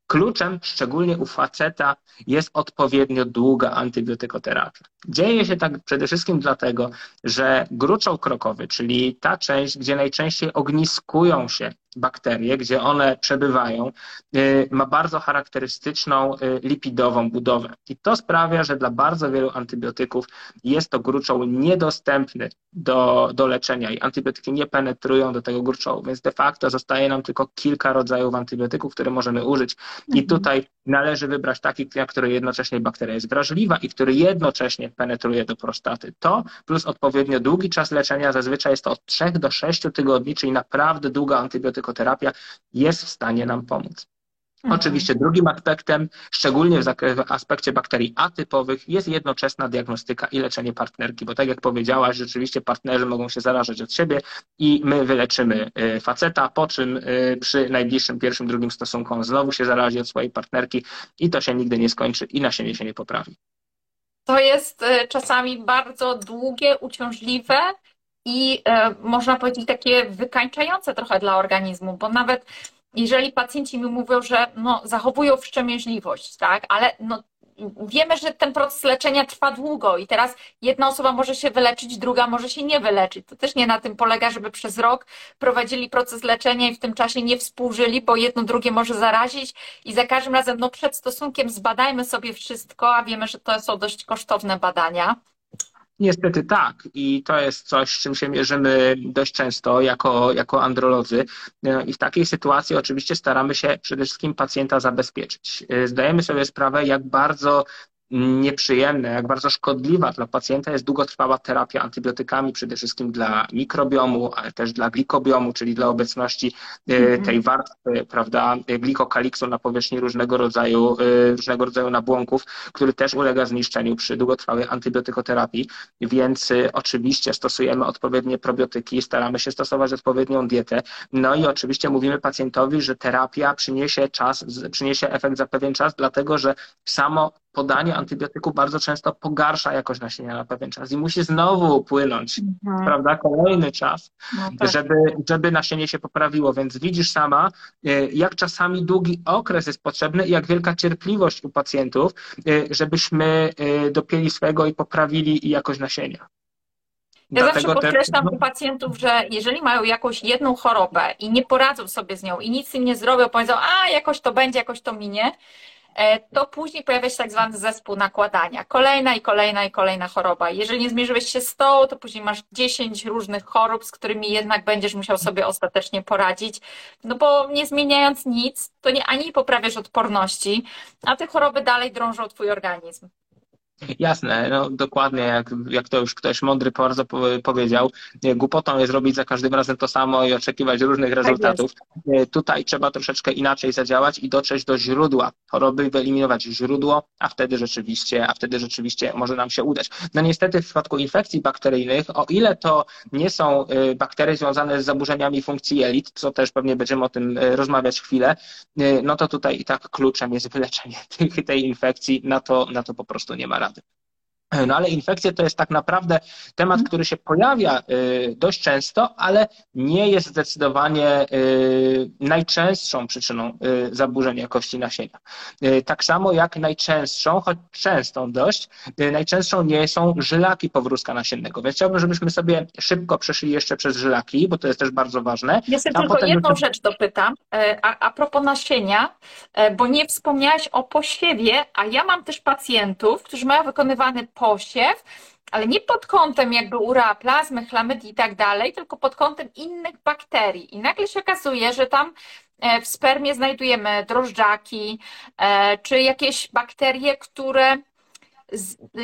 Kluczem, szczególnie u faceta, jest odpowiednio długa antybiotykoterapia. Dzieje się tak przede wszystkim dlatego, że gruczoł krokowy, czyli ta część, gdzie najczęściej ogniskują się bakterie, gdzie one przebywają, y, ma bardzo charakterystyczną y, lipidową budowę. I to sprawia, że dla bardzo wielu antybiotyków jest to gruczoł niedostępny do, do leczenia i antybiotyki nie penetrują do tego gruczołu, więc de facto zostaje nam tylko kilka rodzajów antybiotyków, które możemy użyć. I mhm. tutaj należy wybrać taki, na który jednocześnie bakteria jest wrażliwa i który jednocześnie penetruje do prostaty. To plus odpowiednio długi czas leczenia, zazwyczaj jest to od 3 do 6 tygodni, czyli naprawdę długa antybiotykoterapia jest w stanie nam pomóc. Mhm. Oczywiście drugim aspektem, szczególnie w aspekcie bakterii atypowych, jest jednoczesna diagnostyka i leczenie partnerki, bo tak jak powiedziałaś, rzeczywiście partnerzy mogą się zarażać od siebie i my wyleczymy y, faceta, po czym y, przy najbliższym pierwszym, drugim stosunku on znowu się zarazi od swojej partnerki i to się nigdy nie skończy i nasienie się nie poprawi. To jest y, czasami bardzo długie, uciążliwe i można powiedzieć takie wykańczające trochę dla organizmu, bo nawet jeżeli pacjenci mi mówią, że no, zachowują wstrzemięźliwość, tak, ale no, wiemy, że ten proces leczenia trwa długo i teraz jedna osoba może się wyleczyć, druga może się nie wyleczyć. To też nie na tym polega, żeby przez rok prowadzili proces leczenia i w tym czasie nie współżyli, bo jedno drugie może zarazić i za każdym razem no, przed stosunkiem zbadajmy sobie wszystko, a wiemy, że to są dość kosztowne badania. Niestety tak i to jest coś, z czym się mierzymy dość często jako, jako androlodzy i w takiej sytuacji oczywiście staramy się przede wszystkim pacjenta zabezpieczyć. Zdajemy sobie sprawę, jak bardzo nieprzyjemne, jak bardzo szkodliwa dla pacjenta jest długotrwała terapia antybiotykami, przede wszystkim dla mikrobiomu, ale też dla glikobiomu, czyli dla obecności mm -hmm. tej warstwy, prawda, glikokaliksu na powierzchni różnego rodzaju, e, różnego rodzaju nabłonków, który też ulega zniszczeniu przy długotrwałej antybiotykoterapii, więc e, oczywiście stosujemy odpowiednie probiotyki, staramy się stosować odpowiednią dietę, no i oczywiście mówimy pacjentowi, że terapia przyniesie czas, przyniesie efekt za pewien czas, dlatego że samo podanie antybiotyku bardzo często pogarsza jakość nasienia na pewien czas i musi znowu upłynąć, mhm. prawda, kolejny czas, no tak. żeby, żeby nasienie się poprawiło. Więc widzisz sama, e, jak czasami długi okres jest potrzebny i jak wielka cierpliwość u pacjentów, e, żebyśmy e, dopięli swego i poprawili jakość nasienia. Ja Dlatego zawsze podkreślam u pacjentów, że jeżeli mają jakąś jedną chorobę i nie poradzą sobie z nią i nic im nie zrobią, powiedzą, a jakoś to będzie, jakoś to minie, to później pojawia się tak zwany zespół nakładania. Kolejna i kolejna i kolejna choroba. Jeżeli nie zmierzyłeś się z tą, to później masz 10 różnych chorób, z którymi jednak będziesz musiał sobie ostatecznie poradzić. No bo nie zmieniając nic, to nie ani poprawiasz odporności, a te choroby dalej drążą twój organizm. Jasne, no dokładnie, jak, jak to już ktoś mądry bardzo powiedział, głupotą jest robić za każdym razem to samo i oczekiwać różnych tak rezultatów. Tak Tutaj trzeba troszeczkę inaczej zadziałać i dotrzeć do źródła choroby, wyeliminować źródło, a wtedy rzeczywiście, a wtedy rzeczywiście może nam się udać. No niestety w przypadku infekcji bakteryjnych, o ile to nie są y, bakterie związane z zaburzeniami funkcji jelit, co też pewnie będziemy o tym y, rozmawiać chwilę, no to tutaj i tak kluczem jest wyleczenie tej infekcji, na to, na to po prostu nie ma adelante. No ale infekcje to jest tak naprawdę temat, mhm. który się pojawia y, dość często, ale nie jest zdecydowanie y, najczęstszą przyczyną y, zaburzeń jakości nasienia. Tak samo jak najczęstszą, choć częstą dość, najczęstszą nie są żylaki powrózka nasiennego. Więc chciałbym, żebyśmy sobie szybko przeszli jeszcze przez żylaki, bo to jest też bardzo ważne. Ja sobie tylko jedną już... rzecz dopytam, e, a, a propos nasienia, e, bo nie wspomniałaś o posiewie, a ja mam też pacjentów, którzy mają wykonywany posiew, ale nie pod kątem jakby urea, plazmy, chlamydii i tak dalej, tylko pod kątem innych bakterii. I nagle się okazuje, że tam e, w spermie znajdujemy drożdżaki, e, czy jakieś bakterie, które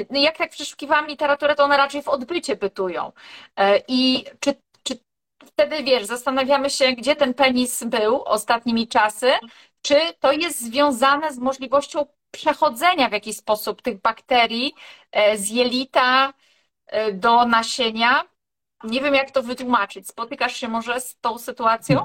no jak tak przeszukiwałam literaturę, to one raczej w odbycie bytują. E, I czy, czy wtedy, wiesz, zastanawiamy się, gdzie ten penis był ostatnimi czasy, czy to jest związane z możliwością przechodzenia w jakiś sposób tych bakterii e, z jelita e, do nasienia. Nie wiem, jak to wytłumaczyć. Spotykasz się może z tą sytuacją?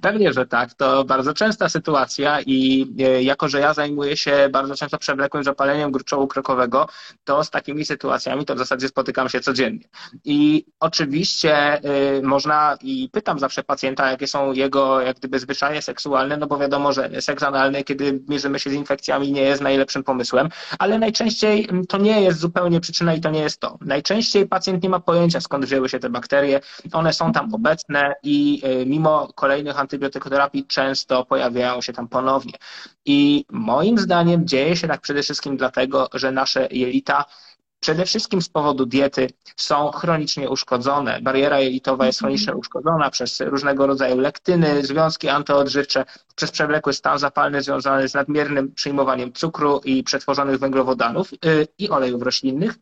Pewnie, że tak. To bardzo częsta sytuacja i e, jako, że ja zajmuję się bardzo często przewlekłym zapaleniem gruczołu krokowego, to z takimi sytuacjami to w zasadzie spotykam się codziennie. I oczywiście y, można i pytam zawsze pacjenta, jakie są jego jak gdyby zwyczaje seksualne, no bo wiadomo, że seks analny, kiedy mierzymy się z infekcjami, nie jest najlepszym pomysłem, ale najczęściej to nie jest zupełnie przyczyna i to nie jest to. Najczęściej pacjent nie ma pojęcia, skąd wzięły się te bakterie. One są tam obecne i y, mimo kolejnych antybiotykoterapii często pojawiają się tam ponownie. I moim zdaniem dzieje się tak przede wszystkim dlatego, że nasze jelita przede wszystkim z powodu diety są chronicznie uszkodzone. Bariera jelitowa jest chronicznie uszkodzona przez różnego rodzaju lektyny, związki antyodżywcze, przez przewlekły stan zapalny związany z nadmiernym przyjmowaniem cukru i przetworzonych węglowodanów y, i olejów roślinnych.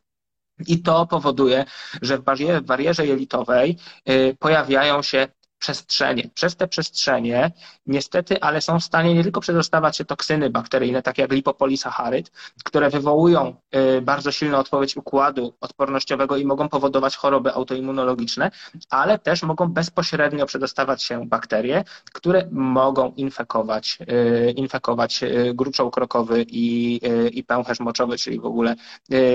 I to powoduje, że w barierze, w barierze jelitowej y, pojawiają się przestrzenie. Przez te przestrzenie niestety, ale są w stanie nie tylko przedostawać się toksyny bakteryjne, takie jak lipopolisacharyd, które wywołują y, bardzo silną odpowiedź układu odpornościowego i mogą powodować choroby autoimmunologiczne, ale też mogą bezpośrednio przedostawać się bakterie, które mogą infekować, y, infekować y, gruczoł krokowy i, i pęcherz moczowy, czyli w ogóle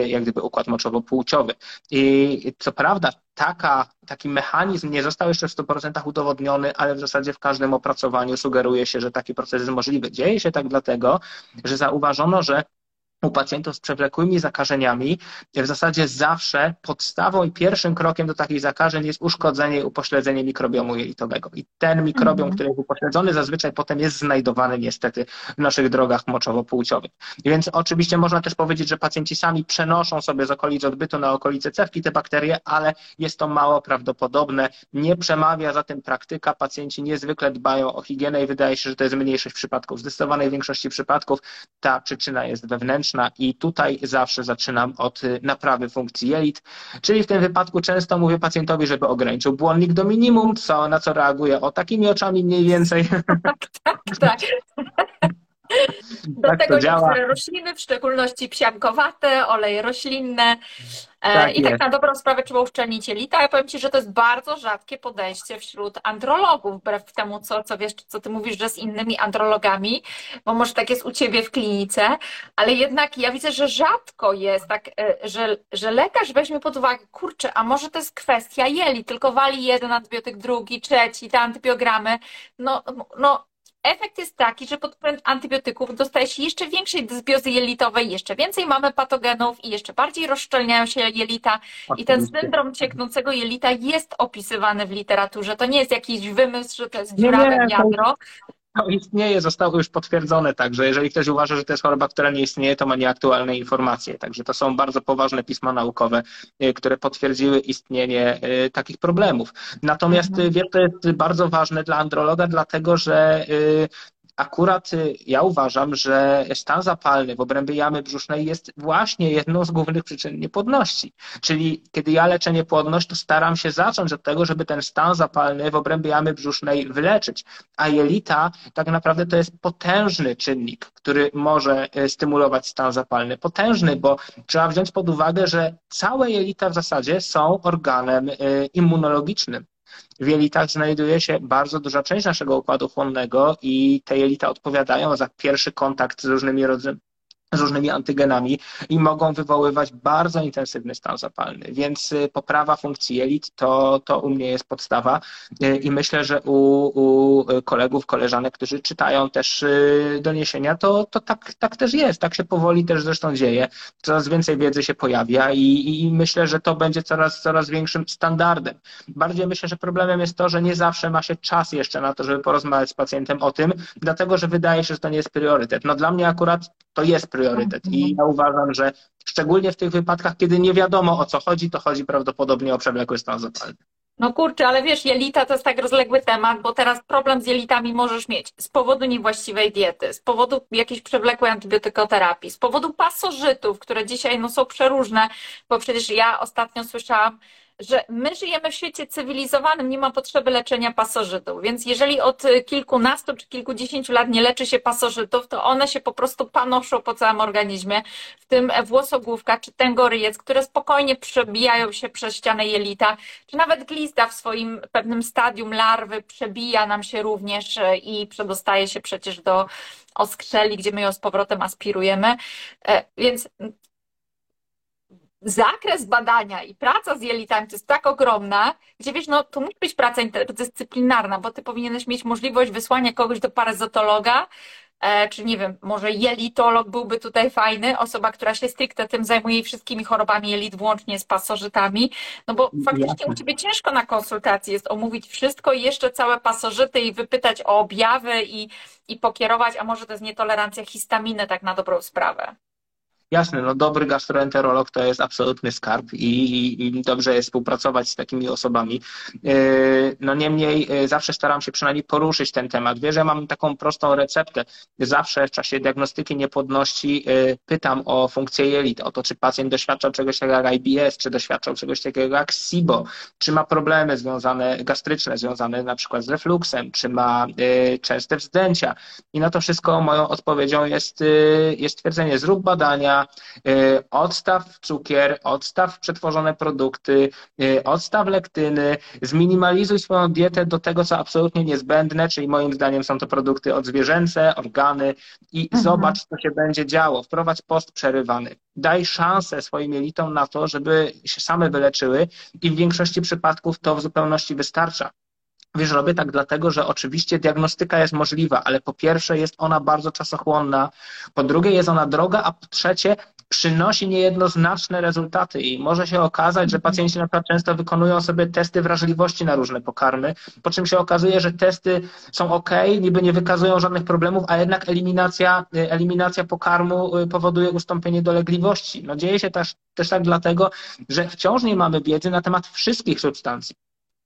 jak gdyby układ moczowo-płciowy. I co prawda taka, taki mechanizm nie został jeszcze w 100% udowodniony, ale w zasadzie w każdym opracowaniu sugeruje się, że taki proces jest możliwy. Dzieje się tak dlatego, że zauważono, że u pacjentów z przewlekłymi zakażeniami w zasadzie zawsze podstawą i pierwszym krokiem do takich zakażeń jest uszkodzenie i upośledzenie mikrobiomu jelitowego. I ten mikrobiom, mm. który jest upośledzony, zazwyczaj potem jest znajdowany niestety w naszych drogach moczowo-płciowych. Więc oczywiście można też powiedzieć, że pacjenci sami przenoszą sobie z okolic odbytu na okolice cewki te bakterie, ale jest to mało prawdopodobne. Nie przemawia za tym praktyka. Pacjenci niezwykle dbają o higienę i wydaje się, że to jest mniejszość przypadków. W zdecydowanej większości przypadków ta przyczyna jest wewnętrzna i tutaj zawsze zaczynam od y, naprawy funkcji jelit, czyli w tym wypadku często mówię pacjentowi, żeby ograniczył błonnik do minimum, co, na co reaguje o takimi oczami mniej więcej. tak, tak. Do tak tego niektóre rośliny, w szczególności psiankowate, oleje roślinne, E, tak I tak jest. tak na dobrą sprawę trzeba uszczelnić jelita. Ja powiem Ci, że to jest bardzo rzadkie podejście wśród andrologów, wbrew temu, co, co wiesz, co Ty mówisz, że z innymi andrologami, bo może tak jest u Ciebie w klinice, ale jednak ja widzę, że rzadko jest tak, e, że, że lekarz weźmie pod uwagę, kurczę, a może to jest kwestia jeli, tylko wali jeden antybiotyk, drugi, trzeci, te antybiogramy. No, no efekt jest taki, że pod wpływem antybiotyków dostaje się jeszcze większej dysbiozy jelitowej, jeszcze więcej mamy patogenów i jeszcze bardziej rozszczelniają się jelita. I ten syndrom cieknącego jelita jest opisywany w literaturze. To nie jest jakiś wymysł, że to jest dziurawe wiadro, istnieje, zostało już potwierdzone, także jeżeli ktoś uważa, że to jest choroba, która nie istnieje, to ma nieaktualne informacje. Także to są bardzo poważne pisma naukowe, y, które potwierdziły istnienie y, takich problemów. Natomiast mhm. wiesz, to jest bardzo ważne dla androloga, dlatego że y, akurat y, ja uważam, że stan zapalny w obrębie jamy brzusznej jest właśnie jedną z głównych przyczyn niepłodności. Czyli kiedy ja leczę niepłodność, to staram się zacząć od tego, żeby ten stan zapalny w obrębie jamy brzusznej wyleczyć. A jelita tak naprawdę to jest potężny czynnik, który może y, stymulować stan zapalny. Potężny, bo trzeba wziąć pod uwagę, że całe jelita w zasadzie są organem y, immunologicznym. W jelitach znajduje się bardzo duża część naszego układu chłonnego i te jelita odpowiadają za pierwszy kontakt z różnymi rodzajami z różnymi antygenami i mogą wywoływać bardzo intensywny stan zapalny. Więc y, poprawa funkcji jelit to, to u mnie jest podstawa y, i myślę, że u, u kolegów, koleżanek, którzy czytają też y, doniesienia, to, to tak, tak też jest. Tak się powoli też zresztą dzieje. Coraz więcej wiedzy się pojawia i, i myślę, że to będzie coraz, coraz większym standardem. Bardziej myślę, że problemem jest to, że nie zawsze ma się czas jeszcze na to, żeby porozmawiać z pacjentem o tym, dlatego że wydaje się, że to nie jest priorytet. No dla mnie akurat to jest priorytet priorytet. I ja uważam, że szczególnie w tych wypadkach, kiedy nie wiadomo o co chodzi, to chodzi prawdopodobnie o przewlekły stan zapalny. No kurczę, ale wiesz, jelita to jest tak rozległy temat, bo teraz problem z jelitami możesz mieć z powodu niewłaściwej diety, z powodu jakiejś przewlekłej antybiotykoterapii, z powodu pasożytów, które dzisiaj no, są przeróżne, bo przecież ja ostatnio słyszałam, że my żyjemy w świecie cywilizowanym, nie ma potrzeby leczenia pasożytów, więc jeżeli od kilkunastu czy kilkudziesięciu lat nie leczy się pasożytów, to one się po prostu panoszą po całym organizmie, w tym włosogłówka czy tęgoryjec, które spokojnie przebijają się przez ścianę jelita, czy nawet glizda w swoim pewnym stadium larwy przebija nam się również e, i przedostaje się przecież do oskrzeli, gdzie my ją z powrotem aspirujemy. E, więc zakres badania i praca z jelitami to jest tak ogromna, gdzie wiesz, no to musi być praca interdyscyplinarna, bo ty powinieneś mieć możliwość wysłania kogoś do parazotologa, e, czy nie wiem, może jelitolog byłby tutaj fajny, osoba, która się stricte tym zajmuje wszystkimi chorobami jelit, włącznie z pasożytami, no bo faktycznie u Ciebie ciężko na konsultacji jest omówić wszystko i jeszcze całe pasożyty i wypytać o objawy i, i pokierować, a może to jest nietolerancja histaminy tak na dobrą sprawę. Jasne, no dobry gastroenterolog to jest absolutny skarb i, i, dobrze jest współpracować z takimi osobami. E, no niemniej e, zawsze staram się przynajmniej poruszyć ten temat. Wiesz, ja mam taką prostą receptę. Zawsze w czasie diagnostyki niepłodności e, pytam o funkcję jelit, o to, czy pacjent doświadczał czegoś takiego jak IBS, czy doświadczał czegoś takiego jak SIBO, czy ma problemy związane, gastryczne, związane na przykład z refluksem, czy ma częste wzdęcia. I na to wszystko moją odpowiedzią jest, jest twierdzenie, zrób badania, Y, odstaw cukier, odstaw przetworzone produkty, y, odstaw lektyny, zminimalizuj swoją dietę do tego, co absolutnie niezbędne, czyli moim zdaniem są to produkty odzwierzęce, organy i mhm. zobacz, co się będzie działo. Wprowadź post przerywany. Daj szansę swoim elitom na to, żeby się same wyleczyły i w większości przypadków to w zupełności wystarcza. Wiesz, robię tak dlatego, że oczywiście diagnostyka jest możliwa, ale po pierwsze jest ona bardzo czasochłonna, po drugie jest ona droga, a po trzecie przynosi niejednoznaczne rezultaty i może się okazać, że pacjenci na przykład często wykonują sobie testy wrażliwości na różne pokarmy, po czym się okazuje, że testy są ok, niby nie wykazują żadnych problemów, a jednak eliminacja, eliminacja pokarmu y, powoduje ustąpienie dolegliwości. No dzieje się też, też tak dlatego, że wciąż nie mamy wiedzy na temat wszystkich substancji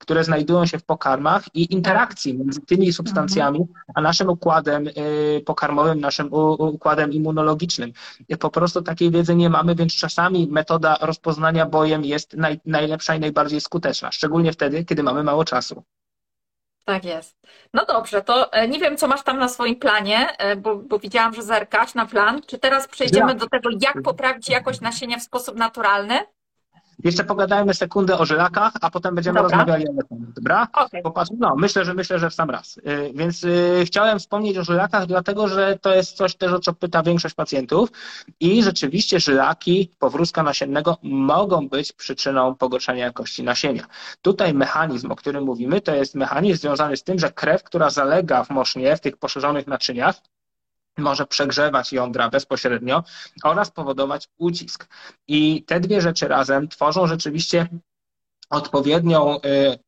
które znajdują się w pokarmach i interakcji między tymi substancjami a naszym układem y, pokarmowym, naszym układem immunologicznym. Po prostu takiej wiedzy nie mamy, więc czasami metoda rozpoznania bojem jest naj, najlepsza i najbardziej skuteczna, szczególnie wtedy, kiedy mamy mało czasu. Tak jest. No dobrze, to e, nie wiem, co masz tam na swoim planie, e, bo, bo widziałam, że zerkasz na plan. Czy teraz przejdziemy ja. do tego, jak poprawić jakość nasienia w sposób naturalny? Jeszcze pogadajmy sekundę o żylakach, a potem będziemy dobra. rozmawiali o metodach, dobra? Okay. Popatrz, no, myślę, że myślę, że w sam raz. Y, więc y, chciałem wspomnieć o żylakach, dlatego że to jest coś też, o co pyta większość pacjentów i rzeczywiście żylaki powrózka nasiennego mogą być przyczyną pogorszenia jakości nasienia. Tutaj mechanizm, o którym mówimy, to jest mechanizm związany z tym, że krew, która zalega w mosznie, w tych poszerzonych naczyniach, może przegrzewać jądra bezpośrednio oraz powodować ucisk. I te dwie rzeczy razem tworzą rzeczywiście odpowiednią, y,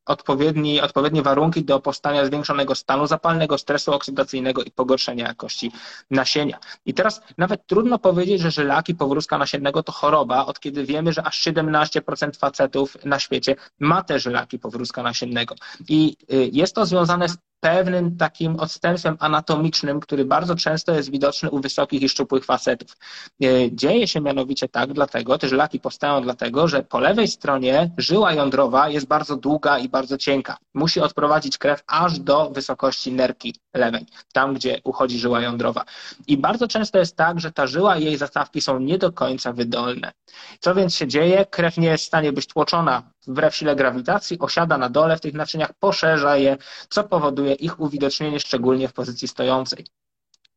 odpowiedni, odpowiednie warunki do powstania zwiększonego stanu zapalnego, stresu oksydacyjnego i pogorszenia jakości nasienia. I teraz nawet trudno powiedzieć, że żylaki powrózka nasiennego to choroba, od kiedy wiemy, że aż 17% facetów na świecie ma te żylaki powrózka nasiennego. I y, jest to związane z pewnym takim odstępstwem anatomicznym, który bardzo często jest widoczny u wysokich i szczupłych facetów. E, dzieje się mianowicie tak, dlatego te żylaki powstają dlatego, że po lewej stronie żyła jądrowa jest bardzo długa i bardzo cienka. Musi odprowadzić krew aż do wysokości nerki lewej, tam gdzie uchodzi żyła jądrowa. I bardzo często jest tak, że ta żyła i jej zastawki są nie do końca wydolne. Co więc się dzieje? Krew nie jest w stanie być tłoczona wbrew sile grawitacji, osiada na dole w tych naczyniach, poszerza je, co powoduje ich uwidocznienie szczególnie w pozycji stojącej.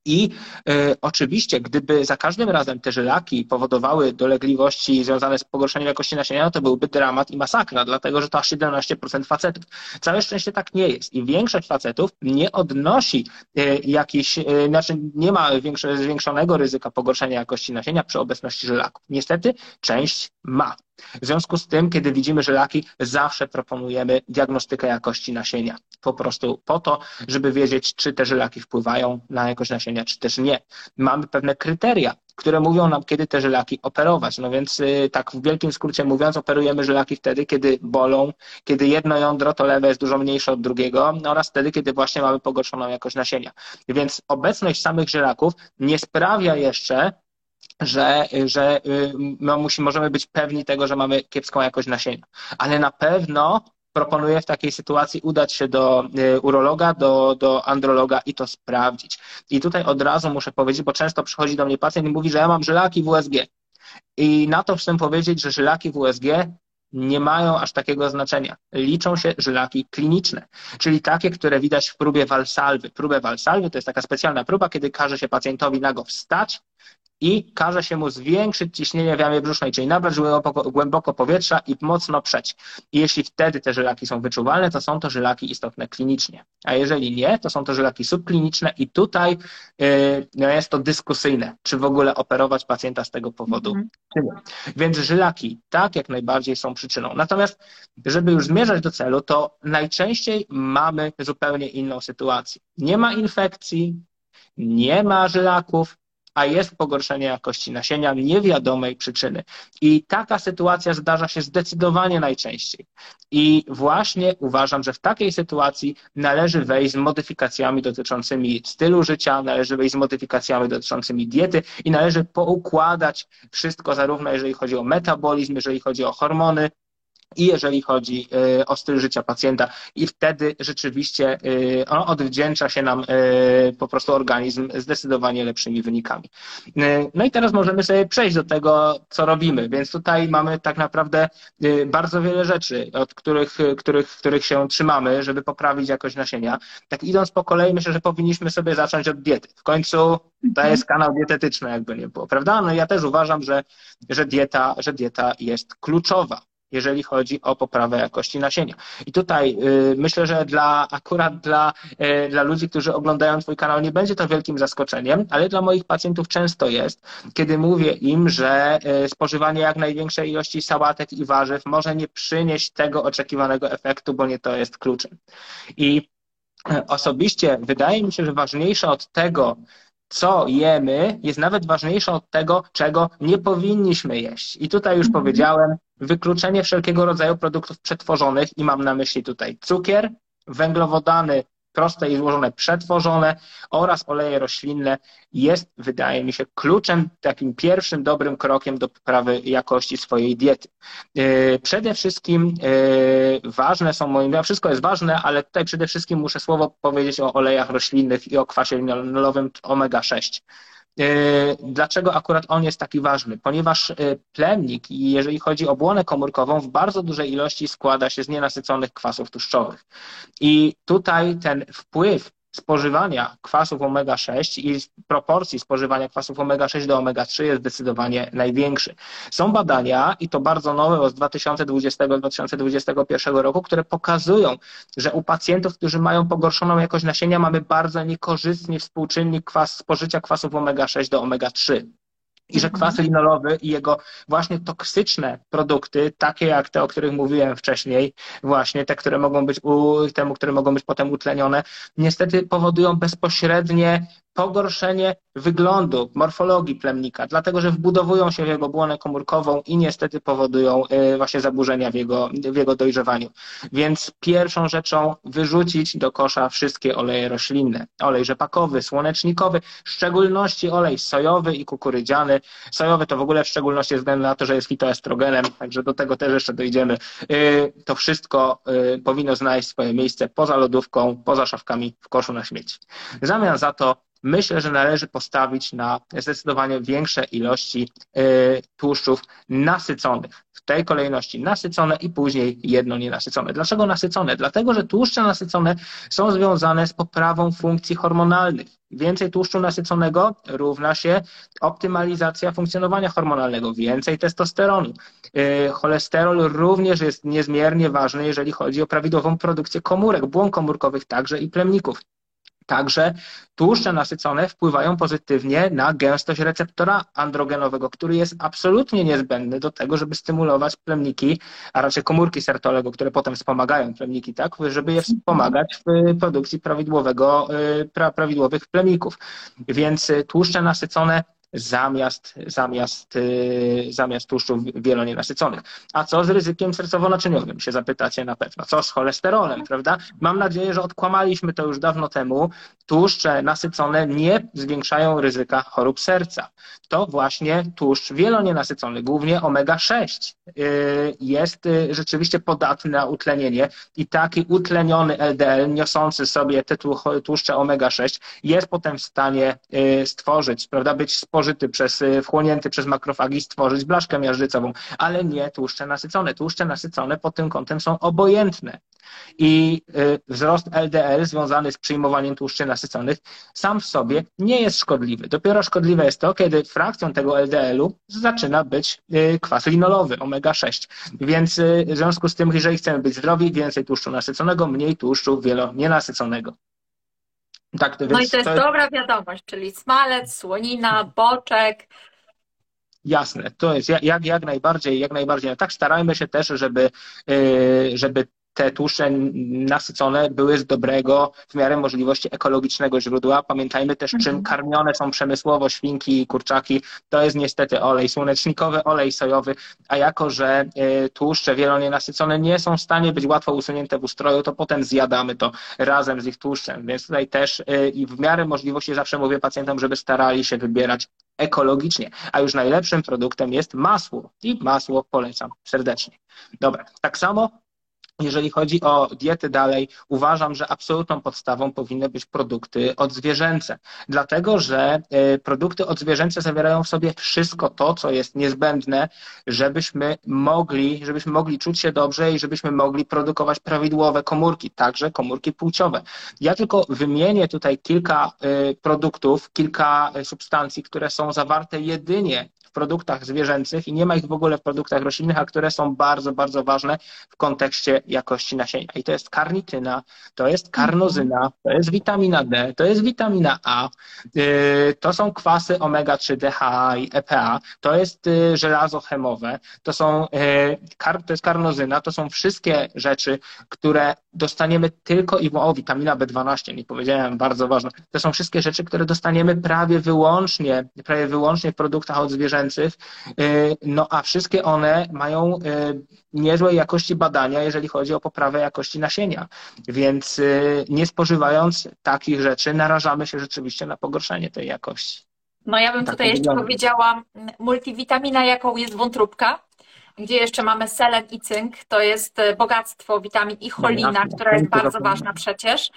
I y, oczywiście, gdyby za każdym razem te żylaki powodowały dolegliwości związane z pogorszeniem jakości nasienia, no to byłby dramat i masakra, dlatego że to aż 17% facetów. Całe szczęście tak nie jest. I większość facetów nie odnosi y, jakiś, y, znaczy nie ma większe, zwiększonego ryzyka pogorszenia jakości nasienia przy obecności żylaków. Niestety część ma. W związku z tym, kiedy widzimy żylaki, zawsze proponujemy diagnostykę jakości nasienia. Po prostu po to, żeby wiedzieć, czy te żylaki wpływają na jakość nasienia, czy też nie. Mamy pewne kryteria, które mówią nam, kiedy te żylaki operować. No więc y, tak w wielkim skrócie mówiąc, operujemy żylaki wtedy, kiedy bolą, kiedy jedno jądro to lewe jest dużo mniejsze od drugiego no oraz wtedy, kiedy właśnie mamy pogorszoną jakość nasienia. Więc obecność samych żylaków nie sprawia jeszcze, że, że no, musi, możemy być pewni tego, że mamy kiepską jakość nasienia. Ale na pewno proponuję w takiej sytuacji udać się do urologa, do, do androloga i to sprawdzić. I tutaj od razu muszę powiedzieć, bo często przychodzi do mnie pacjent i mówi, że ja mam żylaki w USG. I na to chcę powiedzieć, że żylaki w USG nie mają aż takiego znaczenia. Liczą się żylaki kliniczne, czyli takie, które widać w próbie walsalwy. Próbę walsalwy to jest taka specjalna próba, kiedy każe się pacjentowi nago wstać, i każe się mu zwiększyć ciśnienie w jamie brzusznej, czyli nabrać głęboko, powietrza i mocno przeć. I jeśli wtedy te żylaki są wyczuwalne, to są to żylaki istotne klinicznie. A jeżeli nie, to są to żylaki subkliniczne i tutaj yy, no jest to dyskusyjne, czy w ogóle operować pacjenta z tego powodu, -hmm. czy nie. Więc żylaki tak jak najbardziej są przyczyną. Natomiast, żeby już zmierzać do celu, to najczęściej mamy zupełnie inną sytuację. Nie ma infekcji, nie ma żylaków, a jest pogorszenie jakości nasienia niewiadomej przyczyny. I taka sytuacja zdarza się zdecydowanie najczęściej. I właśnie uważam, że w takiej sytuacji należy wejść z modyfikacjami dotyczącymi stylu życia, należy wejść z modyfikacjami dotyczącymi diety i należy poukładać wszystko, zarówno jeżeli chodzi o metabolizm, jeżeli chodzi o hormony, i jeżeli chodzi e, o styl życia pacjenta i wtedy rzeczywiście e, odwdzięcza się nam e, po prostu organizm zdecydowanie lepszymi wynikami. No i teraz możemy sobie przejść do tego, co robimy, więc tutaj mamy tak naprawdę bardzo wiele rzeczy, od których, których, których się trzymamy, żeby poprawić jakość nasienia. Tak idąc po kolei, myślę, że powinniśmy sobie zacząć od diety. W końcu to mhm. jest kanał dietetyczny, jakby nie było, prawda? No ja też uważam, że, że, dieta, że dieta jest kluczowa jeżeli chodzi o poprawę jakości nasienia. I tutaj y, myślę, że dla akurat dla, y, dla ludzi, którzy oglądają Twój kanał, nie będzie to wielkim zaskoczeniem, ale dla moich pacjentów często jest, kiedy mówię im, że y, spożywanie jak największej ilości sałatek i warzyw może nie przynieść tego oczekiwanego efektu, bo nie to jest kluczem. I osobiście wydaje mi się, że ważniejsze od tego, co jemy, jest nawet ważniejsze od tego, czego nie powinniśmy jeść. I tutaj już mhm. powiedziałem, wykluczenie wszelkiego rodzaju produktów przetworzonych i mam na myśli tutaj cukier, węglowodany proste i złożone przetworzone oraz oleje roślinne jest, wydaje mi się, kluczem, takim pierwszym dobrym krokiem do poprawy jakości swojej diety. Yy, przede wszystkim yy, ważne są moim, wszystko jest ważne, ale tutaj przede wszystkim muszę słowo powiedzieć o olejach roślinnych i o kwasie linolowym omega-6. E, dlaczego akurat on jest taki ważny? Ponieważ e, plemnik, jeżeli chodzi o błonę komórkową, w bardzo dużej ilości składa się z nienasyconych kwasów tłuszczowych. I tutaj ten wpływ spożywania kwasów omega-6 i proporcji spożywania kwasów omega-6 do omega-3 jest zdecydowanie największy. Są badania, i to bardzo nowe z 2020-2021 roku, które pokazują, że u pacjentów, którzy mają pogorszoną jakość nasienia, mamy bardzo niekorzystny współczynnik kwas, spożycia kwasów omega-6 do omega-3 i że mhm. kwas linolowy i jego właśnie toksyczne produkty, takie jak te, o których mówiłem wcześniej, właśnie te, które mogą być u, temu, które mogą być potem utlenione, niestety powodują bezpośrednie pogorszenie wyglądu, morfologii plemnika, dlatego że wbudowują się w jego błonę komórkową i niestety powodują y, właśnie zaburzenia w jego, w jego dojrzewaniu. Więc pierwszą rzeczą wyrzucić do kosza wszystkie oleje roślinne. Olej rzepakowy, słonecznikowy, w szczególności olej sojowy i kukurydziany. Sojowy to w ogóle w szczególności ze względu na to, że jest fitoestrogenem, także do tego też jeszcze dojdziemy. Y, to wszystko y, powinno znaleźć swoje miejsce poza lodówką, poza szafkami w koszu na śmieci. W zamian za to myślę, że należy postawić na zdecydowanie większe ilości y, tłuszczów nasyconych. W tej kolejności nasycone i później jedno nienasycone. Dlaczego nasycone? Dlatego, że tłuszcze nasycone są związane z poprawą funkcji hormonalnych. Więcej tłuszczu nasyconego równa się optymalizacja funkcjonowania hormonalnego, więcej testosteronu. Y, cholesterol również jest niezmiernie ważny, jeżeli chodzi o prawidłową produkcję komórek, błon komórkowych także i plemników. Także tłuszcze nasycone wpływają pozytywnie na gęstość receptora androgenowego, który jest absolutnie niezbędny do tego, żeby stymulować plemniki, a raczej komórki sertolego, które potem wspomagają plemniki, tak, żeby je wspomagać w produkcji prawidłowego, y, prawidłowych plemników. Więc tłuszcze nasycone zamiast, zamiast, y, zamiast tłuszczów wielonienasyconych. A co z ryzykiem sercowo-naczyniowym, się zapytacie na pewno. Co z cholesterolem, prawda? Mam nadzieję, że odkłamaliśmy to już dawno temu. Tłuszcze nasycone nie zwiększają ryzyka chorób serca. To właśnie tłuszcz wielonienasycony, głównie omega-6, y, jest y, rzeczywiście podatny na utlenienie i taki utleniony LDL, niosący sobie te tłuszcze omega-6, jest potem w stanie stworzyć, prawda, być spożyty przez, y, wchłonięty przez makrofagi stworzyć blaszkę miażdżycową, ale nie tłuszcze nasycone. Tłuszcze nasycone pod tym kątem są obojętne. I y, wzrost LDL związany z przyjmowaniem tłuszczy nasyconych sam w sobie nie jest szkodliwy. Dopiero szkodliwe jest to, kiedy frakcją tego LDL-u zaczyna być y, kwas linolowy, omega-6. Więc w związku z tym, jeżeli chcemy być zdrowi, więcej tłuszczu nasyconego, mniej tłuszczu wielonienasyconego. Tak, no i to jest to... dobra wiadomość, czyli smalec, słonina, boczek. Jasne, to jest jak, jak najbardziej, jak najbardziej. Tak starajmy się też, żeby, y, żeby te tłuszcze nasycone były z dobrego, w miarę możliwości ekologicznego źródła. Pamiętajmy też, czym mhm. karmione są przemysłowo świnki i kurczaki. To jest niestety olej słonecznikowy, olej sojowy, a jako, że e, tłuszcze wielonienasycone nie są w stanie być łatwo usunięte w ustroju, to potem zjadamy to razem z ich tłuszczem. Więc tutaj też e, i w miarę możliwości zawsze mówię pacjentom, żeby starali się wybierać ekologicznie. A już najlepszym produktem jest masło i masło polecam serdecznie. Dobra, tak samo jeżeli chodzi o diety dalej, uważam, że absolutną podstawą powinny być produkty odzwierzęce, dlatego że e, produkty odzwierzęce zawierają w sobie wszystko to, co jest niezbędne, żebyśmy mogli, żebyśmy mogli czuć się dobrze i żebyśmy mogli produkować prawidłowe komórki, także komórki płciowe. Ja tylko wymienię tutaj kilka e, produktów, kilka e, substancji, które są zawarte jedynie produktach zwierzęcych i nie ma ich w ogóle w produktach roślinnych, a które są bardzo, bardzo ważne w kontekście jakości nasienia. I to jest karnityna, to jest karnozyna, to jest witamina D, to jest witamina A, y, to są kwasy omega-3, DHA i EPA, to jest y, żelazo chemowe, to są, y, to jest karnozyna, to są wszystkie rzeczy, które dostaniemy tylko i o witamina B12, nie powiedziałem, bardzo ważne. To są wszystkie rzeczy, które dostaniemy prawie wyłącznie, prawie wyłącznie w produktach odzwierzęcych, no a wszystkie one mają niezłej jakości badania, jeżeli chodzi o poprawę jakości nasienia. Więc y, nie spożywając takich rzeczy, narażamy się rzeczywiście na pogorszenie tej jakości. No ja bym tak tutaj jeszcze powiedziała, multivitamina, jaką jest wątróbka, gdzie jeszcze mamy selen i cynk, to jest y, bogactwo witamin i cholina, no, która jest bardzo ważna przecież.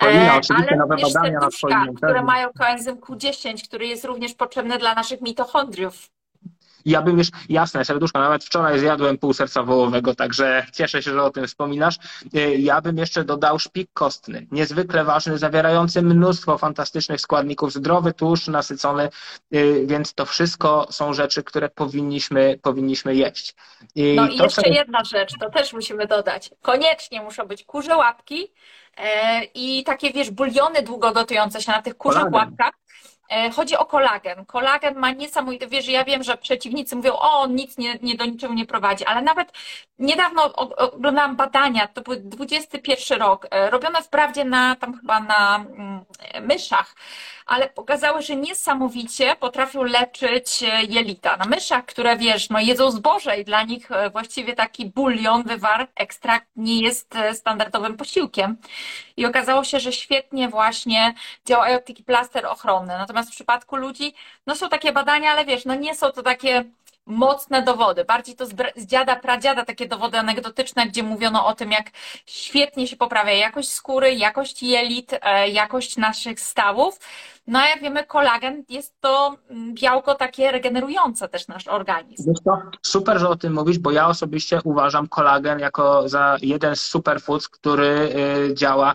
Cholina, e, oczywiście ale na cholinie. które mają koenzym Q10, który jest również potrzebny dla naszych mitochondriów. Ja bym już, jasne, serduszko, nawet wczoraj zjadłem pół serca wołowego, także cieszę się, że o tym wspominasz. E, ja bym jeszcze dodał szpik kostny, niezwykle ważny, zawierający mnóstwo fantastycznych składników, zdrowy tłuszcz, nasycony, e, więc to wszystko są rzeczy, które powinniśmy, powinniśmy jeść. I no i jeszcze jedna rzecz, to też musimy dodać. Koniecznie muszą być kurze łapki, e, i takie, wiesz, buliony długo gotujące się na tych kurzych łapkach, chodzi o kolagen. Kolagen ma niesamowite, wiesz, ja wiem, że przeciwnicy mówią, o, nic nie, nie do niczego nie prowadzi, ale nawet niedawno oglądałam badania, to był 21 rok, e, robione wprawdzie na, tam chyba na mm, myszach, ale pokazały, że niesamowicie potrafią leczyć e, jelita. Na myszach, które wiesz, no jedzą zboże i dla nich właściwie taki bulion, wywar, ekstrakt nie jest standardowym posiłkiem. I okazało się, że świetnie właśnie działają taki plaster ochronny. Natomiast w przypadku ludzi, no są takie badania, ale wiesz, no nie są to takie mocne dowody. Bardziej to z dziada, pradziada takie dowody anegdotyczne, gdzie mówiono o tym, jak świetnie się poprawia jakość skóry, jakość jelit, e, jakość naszych stawów. No a jak wiemy, kolagen jest to mm, białko takie regenerujące też nasz organizm. super, że o tym mówisz, bo ja osobiście uważam kolagen jako za jeden z superfoods, który y, działa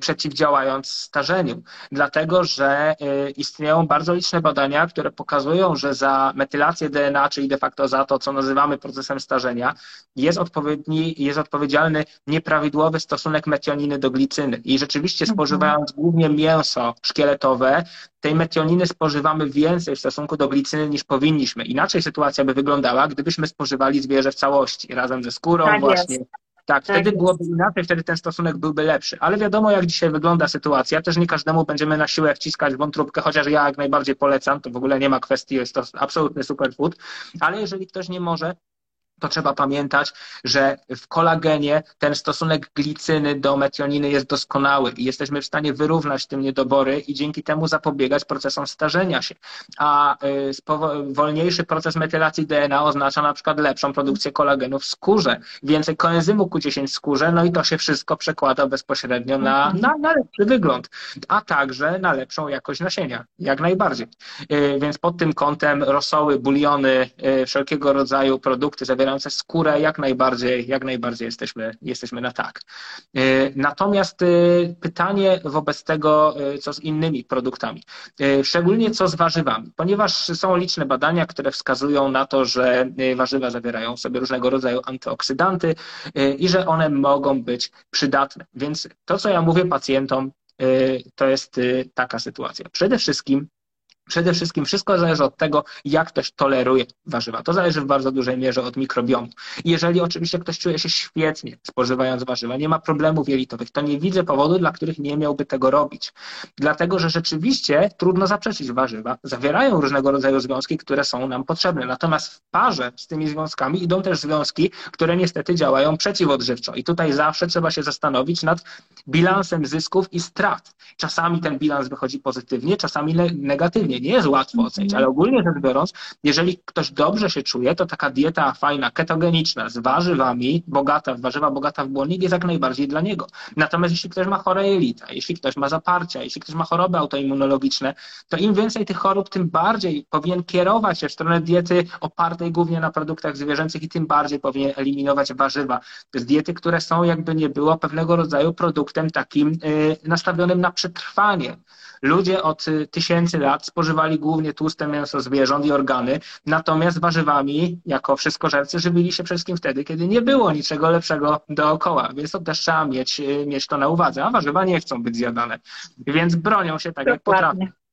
przeciwdziałając starzeniu. Dlatego, że y, istnieją bardzo liczne badania, które pokazują, że za metylację DNA, czyli de facto za to, co nazywamy procesem starzenia, jest odpowiedni, jest odpowiedzialny nieprawidłowy stosunek metioniny do glicyny. I rzeczywiście mhm. spożywając głównie mięso szkieletowe, tej metioniny spożywamy więcej w stosunku do glicyny niż powinniśmy. Inaczej sytuacja by wyglądała, gdybyśmy spożywali zwierzę w całości, razem ze skórą tak właśnie. Jest. Tak, tak wtedy byłoby inaczej, wtedy ten stosunek byłby lepszy. Ale wiadomo, jak dzisiaj wygląda sytuacja. Też nie każdemu będziemy na siłę wciskać wątróbkę, chociaż ja jak najbardziej polecam, to w ogóle nie ma kwestii, jest to absolutny superfood. Ale jeżeli ktoś nie może, to trzeba pamiętać, że w kolagenie ten stosunek glicyny do metioniny jest doskonały i jesteśmy w stanie wyrównać tym niedobory i dzięki temu zapobiegać procesom starzenia się. A y, wolniejszy proces metylacji DNA oznacza na przykład lepszą produkcję kolagenu w skórze, więcej koenzymu Q10 w skórze, no i to się wszystko przekłada bezpośrednio na, mhm. na, na lepszy wygląd, a także na lepszą jakość nasienia, jak najbardziej. Y, więc pod tym kątem rosoły, buliony, y, wszelkiego rodzaju produkty zawierające zawierające skórę, jak najbardziej, jak najbardziej jesteśmy, jesteśmy na tak. E, natomiast e, pytanie wobec tego, e, co z innymi produktami, szczególnie co z warzywami, ponieważ są liczne badania, które wskazują na to, że warzywa zawierają sobie różnego rodzaju antyoksydanty i że one mogą być przydatne. Więc to, co ja mówię pacjentom, to jest taka sytuacja. Przede wszystkim Przede wszystkim wszystko zależy od tego, jak ktoś toleruje warzywa. To zależy w bardzo dużej mierze od mikrobiomu. Jeżeli oczywiście ktoś czuje się świetnie spożywając warzywa, nie ma problemów jelitowych, to nie widzę powodu, dla których nie miałby tego robić. Dlatego, że rzeczywiście trudno zaprzeczyć warzywa. Zawierają różnego rodzaju związki, które są nam potrzebne. Natomiast w parze z tymi związkami idą też związki, które niestety działają przeciwodżywczo. I tutaj zawsze trzeba się zastanowić nad bilansem zysków i strat. Czasami ten bilans wychodzi pozytywnie, czasami negatywnie nie jest łatwo ocenić, ale ogólnie rzecz biorąc, jeżeli ktoś dobrze się czuje, to taka dieta fajna, ketogeniczna, z warzywami, bogata w warzywa, bogata w błonnik jest jak najbardziej dla niego. Natomiast jeśli ktoś ma chore jelita, jeśli ktoś ma zaparcia, jeśli ktoś ma choroby autoimmunologiczne, to im więcej tych chorób, tym bardziej powinien kierować się w stronę diety opartej głównie na produktach zwierzęcych i tym bardziej powinien eliminować warzywa z diety, które są jakby nie było pewnego rodzaju produktem takim yy, nastawionym na przetrwanie. Ludzie od y, tysięcy lat spożywali głównie tłuste mięso zwierząt i organy, natomiast warzywami, jako wszystkożercy, żywili się przede wszystkim wtedy, kiedy nie było niczego lepszego dookoła, więc to też trzeba mieć, y, mieć to na uwadze, a warzywa nie chcą być zjadane, więc bronią się tak, Dokładnie. jak potrafią.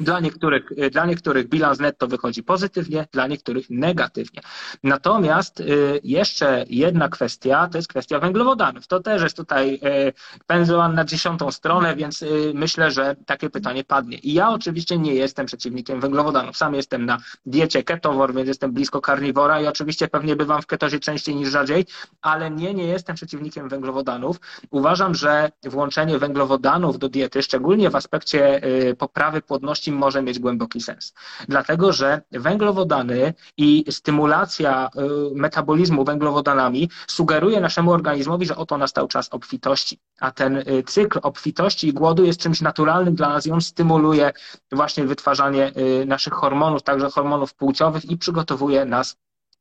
Dla niektórych, y, dla niektórych bilans netto wychodzi pozytywnie, dla niektórych negatywnie. Natomiast y, jeszcze jedna kwestia, to jest kwestia węglowodanów. To też jest tutaj y, pędzlowan na dziesiątą stronę, więc myślę, że takie pytanie padnie. I ja oczywiście nie jestem przeciwnikiem węglowodanów. Sam jestem na diecie ketowor, więc jestem blisko karniwora i oczywiście pewnie bywam w ketozie częściej niż rzadziej, ale nie, nie jestem przeciwnikiem węglowodanów. Uważam, że włączenie węglowodanów do diety, szczególnie w aspekcie poprawy płodności, może mieć głęboki sens. Dlatego, że węglowodany i stymulacja y, metabolizmu węglowodanami sugeruje naszemu organizmowi, że oto nastał czas obfitości. A ten y, cykl obfitości i głodu jest czymś naturalnym dla nas i on stymuluje właśnie wytwarzanie y, naszych hormonów, także hormonów płciowych i przygotowuje nas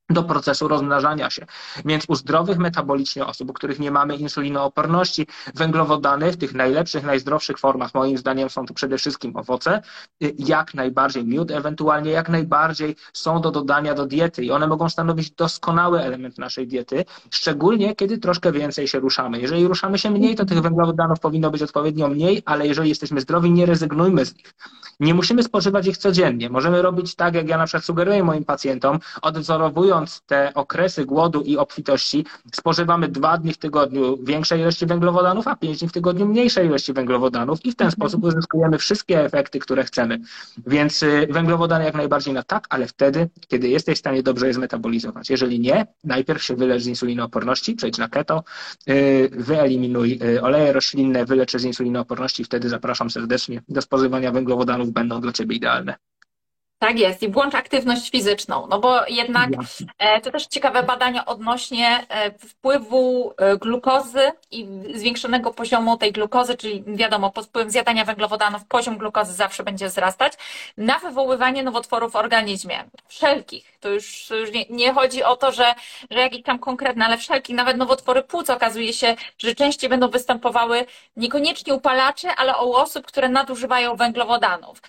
do procesu rozmnażania się. Więc u zdrowych metabolicznie osób, u których nie mamy insulinooporności, węglowodany w tych najlepszych, najzdrowszych formach, moim zdaniem są to przede wszystkim owoce, y, jak najbardziej miód, ewentualnie jak najbardziej są do dodania do diety i one mogą stanowić doskonały element naszej diety, szczególnie kiedy troszkę więcej się ruszamy. Jeżeli ruszamy się mniej, to tych węglowodanów powinno być odpowiednio mniej, ale jeżeli jesteśmy zdrowi, nie rezygnujmy z nich. Nie musimy spożywać ich codziennie. Możemy robić tak, jak ja na przykład sugeruję moim pacjentom, odwzorowując te okresy głodu i obfitości, spożywamy dwa dni w tygodniu większej ilości węglowodanów, a pięć dni w tygodniu mniejszej ilości węglowodanów i w ten sposób uzyskujemy wszystkie efekty, które chcemy. Więc y, węglowodany jak najbardziej na tak, ale wtedy, kiedy jesteś w stanie dobrze je zmetabolizować. Jeżeli nie, najpierw się wylecz z insulinooporności, przejdź na keto, y, wyeliminuj y, oleje roślinne, wylecz z insulinooporności, wtedy zapraszam serdecznie do spożywania węglowodanów, będą dla Ciebie idealne. Tak jest. I włącz aktywność fizyczną, no bo jednak e, to też ciekawe badania odnośnie e, wpływu e, glukozy i zwiększonego poziomu tej glukozy, czyli wiadomo, pod wpływem zjadania węglowodanów poziom glukozy zawsze będzie wzrastać, na wywoływanie nowotworów w organizmie, wszelkich. To już, już nie, nie, chodzi o to, że, że jakieś tam konkretne, ale wszelkich, nawet nowotwory płuc okazuje się, że częściej będą występowały niekoniecznie u palaczy, ale u osób, które nadużywają węglowodanów.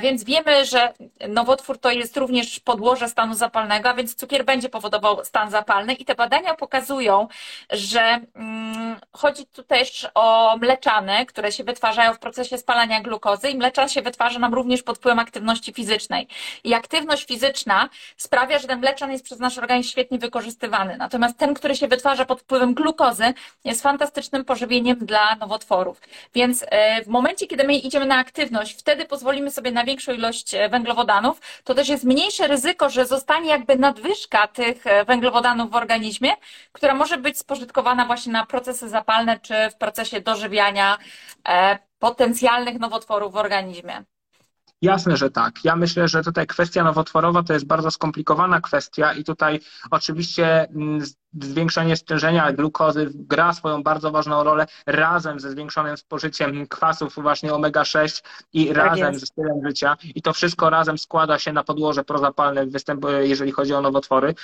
Więc wiemy, że nowotwór to jest również podłoże stanu zapalnego, a więc cukier będzie powodował stan zapalny i te badania pokazują, że mm, chodzi tu też o mleczany, które się wytwarzają w procesie spalania glukozy i mleczan się wytwarza nam również pod wpływem aktywności fizycznej. I aktywność fizyczna sprawia, że ten mleczan jest przez nasz organizm świetnie wykorzystywany. Natomiast ten, który się wytwarza pod wpływem glukozy, jest fantastycznym pożywieniem dla nowotworów. Więc e, w momencie, kiedy my idziemy na aktywność, wtedy pozwolimy sobie na większą ilość e, węglowodanów, to też jest mniejsze ryzyko, że zostanie jakby nadwyżka tych e, węglowodanów w organizmie, która może być spożytkowana właśnie na procesy zapalne czy w procesie dożywiania potencjalnych nowotworów w organizmie. Jasne, że tak. Ja myślę, że tutaj kwestia nowotworowa to jest bardzo skomplikowana kwestia i tutaj oczywiście mm, zwiększenie stężenia glukozy gra swoją bardzo ważną rolę razem ze zwiększonym spożyciem kwasów właśnie omega-6 i tak razem jest. ze stylem życia i to wszystko razem składa się na podłoże prozapalne, jeżeli chodzi o nowotwory.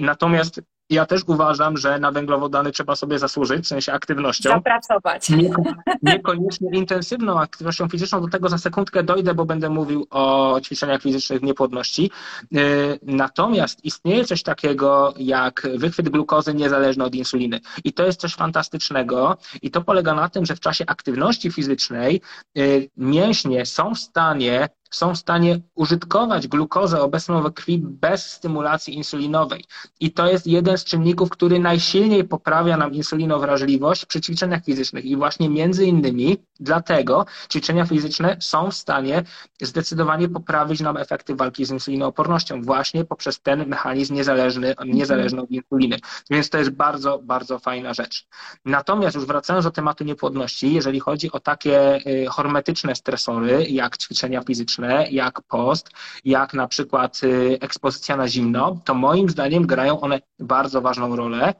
Natomiast ja też uważam, że na węglowodany trzeba sobie zasłużyć, w sensie aktywnością. Zapracować. Nie, niekoniecznie intensywną aktywnością fizyczną, do tego za sekundkę dojdę, bo będę mówił o ćwiczeniach fizycznych w niepłodności. Y, natomiast istnieje coś takiego jak wychwyt glukozy niezależny od insuliny. I to jest coś fantastycznego i to polega na tym, że w czasie aktywności fizycznej y, mięśnie są w stanie są w stanie użytkować glukozę obecną we krwi bez stymulacji insulinowej. I to jest jeden z czynników, który najsilniej poprawia nam insulinowrażliwość przy ćwiczeniach fizycznych. I właśnie między innymi dlatego ćwiczenia fizyczne są w stanie zdecydowanie poprawić nam efekty walki z insulinoopornością właśnie poprzez ten mechanizm niezależny, niezależny od insuliny. Więc to jest bardzo, bardzo fajna rzecz. Natomiast już wracając do tematu niepłodności, jeżeli chodzi o takie y, hormetyczne stresory, jak ćwiczenia fizyczne, jak post, jak na przykład y, ekspozycja na zimno, to moim zdaniem grają one bardzo ważną rolę,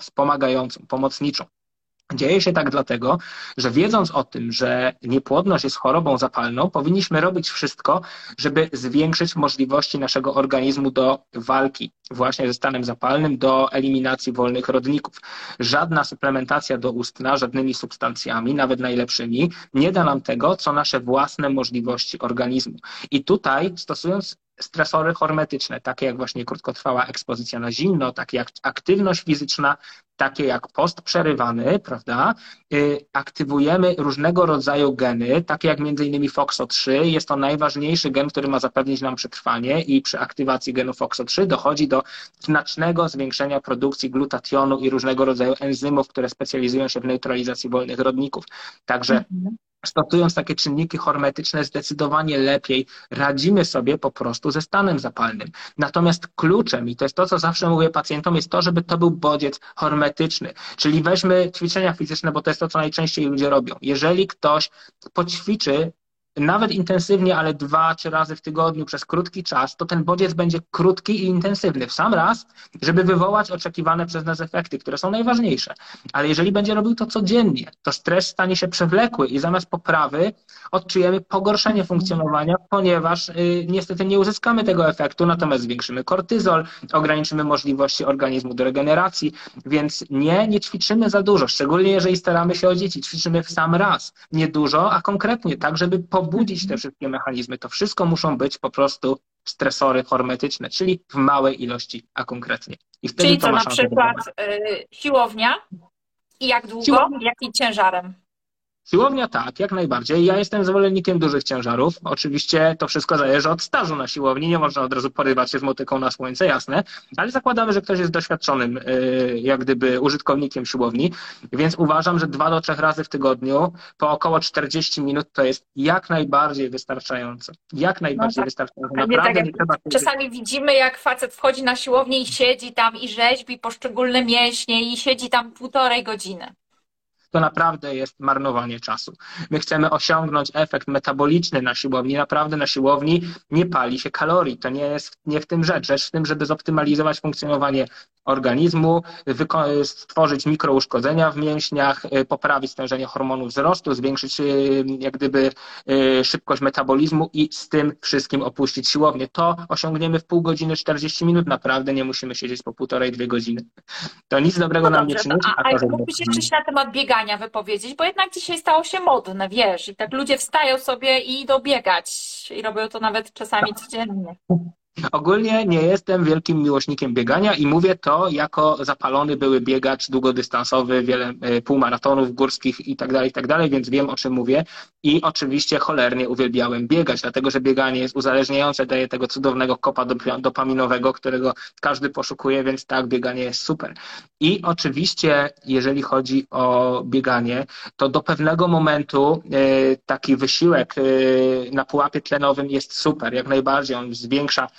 wspomagającą, pomocniczą. Dzieje się tak dlatego, że wiedząc o tym, że niepłodność jest chorobą zapalną, powinniśmy robić wszystko, żeby zwiększyć możliwości naszego organizmu do walki właśnie ze stanem zapalnym, do eliminacji wolnych rodników. Żadna suplementacja do ustna, żadnymi substancjami, nawet najlepszymi, nie da nam tego, co nasze własne możliwości organizmu. I tutaj stosując stresory hormetyczne, takie jak właśnie krótkotrwała ekspozycja na zimno, takie jak aktywność fizyczna, takie jak post przerywany, prawda? Y, aktywujemy różnego rodzaju geny, takie jak innymi FOXO3. Jest to najważniejszy gen, który ma zapewnić nam przetrwanie i przy aktywacji genu FOXO3 dochodzi do znacznego zwiększenia produkcji glutationu i różnego rodzaju enzymów, które specjalizują się w neutralizacji wolnych rodników. Także mhm stosując takie czynniki hormetyczne, zdecydowanie lepiej radzimy sobie po prostu ze stanem zapalnym. Natomiast kluczem, i to jest to, co zawsze mówię pacjentom, jest to, żeby to był bodziec hormetyczny. Czyli weźmy ćwiczenia fizyczne, bo to jest to, co najczęściej ludzie robią. Jeżeli ktoś poćwiczy nawet intensywnie, ale dwa, trzy razy w tygodniu przez krótki czas, to ten bodziec będzie krótki i intensywny w sam raz, żeby wywołać oczekiwane przez nas efekty, które są najważniejsze. Ale jeżeli będzie robił to codziennie, to stres stanie się przewlekły i zamiast poprawy odczujemy pogorszenie funkcjonowania, ponieważ y, niestety nie uzyskamy tego efektu, natomiast zwiększymy kortyzol, ograniczymy możliwości organizmu do regeneracji, więc nie, nie ćwiczymy za dużo, szczególnie jeżeli staramy się o dzieci, ćwiczymy w sam raz, nie dużo, a konkretnie, tak żeby po obudzić te wszystkie mechanizmy. To wszystko muszą być po prostu stresory hormetyczne, czyli w małej ilości, a konkretnie. I wtedy czyli to, to na przykład y, siłownia i jak długo, siłownia. jakim ciężarem? Siłownia tak, jak najbardziej. Ja jestem zwolennikiem dużych ciężarów. Oczywiście to wszystko zależy od stażu na siłowni. Nie można od razu porywać się z motyką na słońce, jasne, ale zakładamy, że ktoś jest doświadczonym, y, jak gdyby, użytkownikiem siłowni, więc uważam, że dwa do trzech razy w tygodniu po około 40 minut to jest jak najbardziej wystarczające. Jak najbardziej no tak. wystarczające. Naprawdę tak nie. Czasami widzimy, jak facet wchodzi na siłownię i siedzi tam i rzeźbi poszczególne mięśnie i siedzi tam półtorej godziny to naprawdę jest marnowanie czasu. My chcemy osiągnąć efekt metaboliczny na siłowni. Naprawdę na siłowni nie pali się kalorii. To nie jest nie w tym rzecz. Rzecz w tym, żeby zoptymalizować funkcjonowanie organizmu, stworzyć mikrouszkodzenia w mięśniach, y, poprawić stężenie hormonów wzrostu, zwiększyć y, jak gdyby y, szybkość metabolizmu i z tym wszystkim opuścić siłownię. To osiągniemy w pół godziny, 40 minut. Naprawdę nie musimy siedzieć po półtorej, dwie godziny. To nic dobrego no nam nie przyniesie. A, a, a temat biegania biegania wypowiedzieć, bo jednak dzisiaj stało się modne, wiesz, i tak ludzie wstają sobie i idą biegać i robią to nawet czasami codziennie. Ogólnie nie jestem wielkim miłośnikiem biegania i mówię to jako zapalony były biegacz długodystansowy, wiele e, półmaratonów górskich i tak dalej, i tak dalej, więc wiem o czym mówię. I oczywiście cholernie uwielbiałem biegać, dlatego że bieganie jest uzależniające, daje tego cudownego kopa dopaminowego, którego każdy poszukuje, więc tak, bieganie jest super. I oczywiście, jeżeli chodzi o bieganie, to do pewnego momentu e, taki wysiłek e, na pułapie tlenowym jest super, jak najbardziej, on zwiększa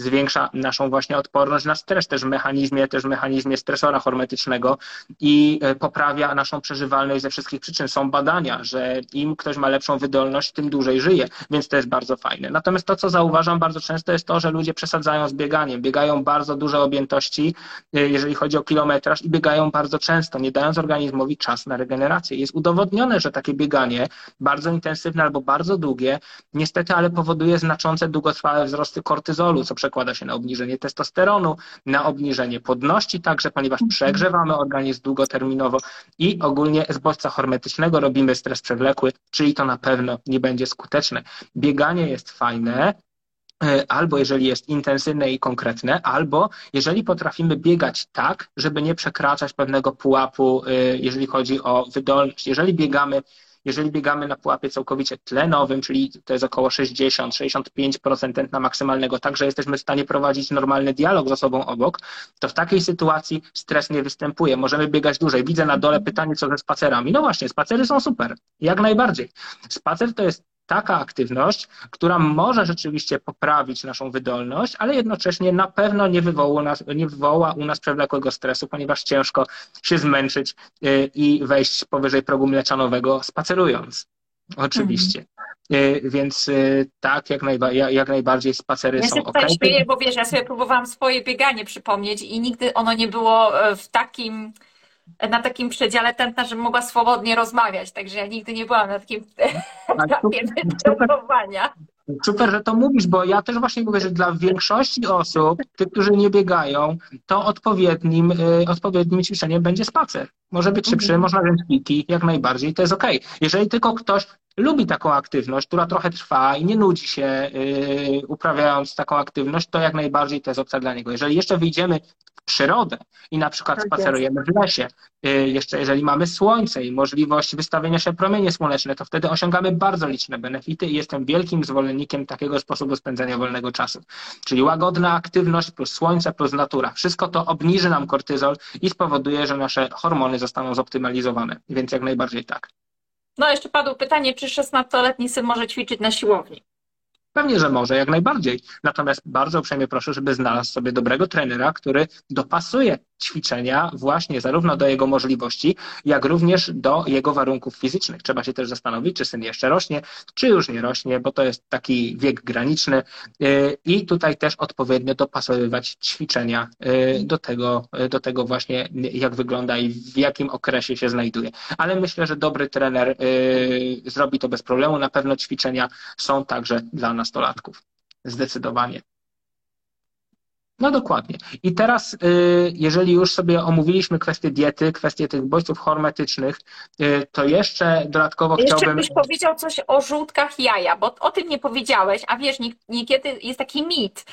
zwiększa naszą właśnie odporność na stres, też w mechanizmie, też w mechanizmie stresora hormetycznego i e, poprawia naszą przeżywalność ze wszystkich przyczyn. Są badania, że im ktoś ma lepszą wydolność, tym dłużej żyje, więc to jest bardzo fajne. Natomiast to, co zauważam bardzo często jest to, że ludzie przesadzają z bieganiem, biegają bardzo duże objętości, e, jeżeli chodzi o kilometraż i biegają bardzo często, nie dając organizmowi czas na regenerację. Jest udowodnione, że takie bieganie, bardzo intensywne albo bardzo długie, niestety, ale powoduje znaczące długotrwałe wzrosty kortyzolu, co przekłada się na obniżenie testosteronu, na obniżenie podności także, ponieważ mhm. przegrzewamy organizm długoterminowo i ogólnie z bodźca hormetycznego robimy stres przewlekły, czyli to na pewno nie będzie skuteczne. Bieganie jest fajne, e, albo jeżeli jest intensywne i konkretne, albo jeżeli potrafimy biegać tak, żeby nie przekraczać pewnego pułapu, e, jeżeli chodzi o wydolność. Jeżeli biegamy jeżeli biegamy na pułapie całkowicie tlenowym, czyli to jest około 60-65% tętna maksymalnego, tak, że jesteśmy w stanie prowadzić normalny dialog z osobą obok, to w takiej sytuacji stres nie występuje. Możemy biegać dłużej. Widzę na dole pytanie, co ze spacerami. No właśnie, spacery są super, jak najbardziej. Spacer to jest taka aktywność, która może rzeczywiście poprawić naszą wydolność, ale jednocześnie na pewno nie wywoła, nas, nie wywoła u nas przewlekłego stresu, ponieważ ciężko się zmęczyć y, i wejść powyżej progu mleczanowego spacerując. Oczywiście. Mhm. Więc y, tak, jak, najba jak najbardziej spacery ja są ok. Ja śmieję, bo wiesz, ja sobie próbowałam swoje bieganie przypomnieć i nigdy ono nie było e, w takim na takim przedziale tętna, żebym mogła swobodnie rozmawiać, także ja nigdy nie byłam na takim etapie decydowania. Super, że to mówisz, bo ja też właśnie mówię, że dla większości osób, tych, którzy nie biegają, to odpowiednim, y, odpowiednim ćwiczeniem będzie spacer. Może być szybszy, mhm. można wziąć kiki, jak najbardziej, to jest ok. Jeżeli tylko ktoś lubi taką aktywność, która trochę trwa i nie nudzi się yy, uprawiając taką aktywność, to jak najbardziej to jest opcja dla niego. Jeżeli jeszcze wyjdziemy w przyrodę i na przykład tak spacerujemy w lesie, yy, jeszcze jeżeli mamy słońce i możliwość wystawienia się promienie słoneczne, to wtedy osiągamy bardzo liczne benefity i jestem wielkim zwolennikiem takiego sposobu spędzania wolnego czasu. Czyli łagodna aktywność plus słońce plus natura. Wszystko to obniży nam kortyzol i spowoduje, że nasze hormony zostaną zoptymalizowane. Więc jak najbardziej tak. No, jeszcze padło pytanie, czy 16-letni syn może ćwiczyć na siłowni? Pewnie, że może, jak najbardziej. Natomiast bardzo uprzejmie proszę, żeby znalazł sobie dobrego trenera, który dopasuje ćwiczenia właśnie zarówno do jego możliwości, jak również do jego warunków fizycznych. Trzeba się też zastanowić, czy syn jeszcze rośnie, czy już nie rośnie, bo to jest taki wiek graniczny y, i tutaj też odpowiednio dopasowywać ćwiczenia y, do tego, do tego właśnie, jak wygląda i w jakim okresie się znajduje. Ale myślę, że dobry trener y, zrobi to bez problemu. Na pewno ćwiczenia są także dla nastolatków. Zdecydowanie. No dokładnie. I teraz, y, jeżeli już sobie omówiliśmy kwestię diety, kwestię tych bodźców hormetycznych, y, to jeszcze dodatkowo jeszcze chciałbym... Jeszcze byś powiedział coś o żółtkach jaja, bo o tym nie powiedziałeś, a wiesz, niekiedy jest taki mit,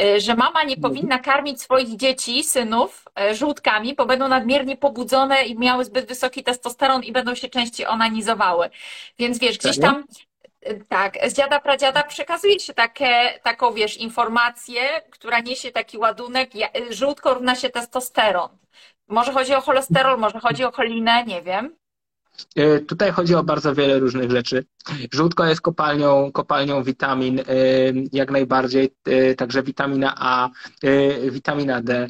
y, że mama nie powinna karmić swoich dzieci, synów żółtkami, bo będą nadmiernie pobudzone i miały zbyt wysoki testosteron i będą się częściej onanizowały. Więc wiesz, gdzieś tam tak, z dziada pradziada przekazuje się takie, taką, wiesz, informację, która niesie taki ładunek, żółtko równa się testosteron. Może chodzi o cholesterol, może chodzi o cholinę, nie wiem. E, tutaj chodzi o bardzo wiele różnych rzeczy. Żółtko jest kopalnią, kopalnią witamin, e, jak najbardziej, e, także witamina A, witamina D,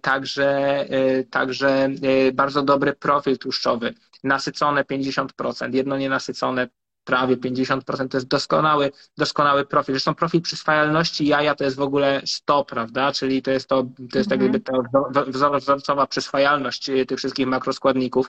także, także bardzo dobry profil tłuszczowy, nasycone 50%, jedno nienasycone prawie 50%. To jest doskonały, doskonały profil. Zresztą profil przyswajalności jaja to jest w ogóle 100, prawda? Czyli to jest to, to jest tak mhm. jakby ta wzorcowa przyswajalność tych wszystkich makroskładników.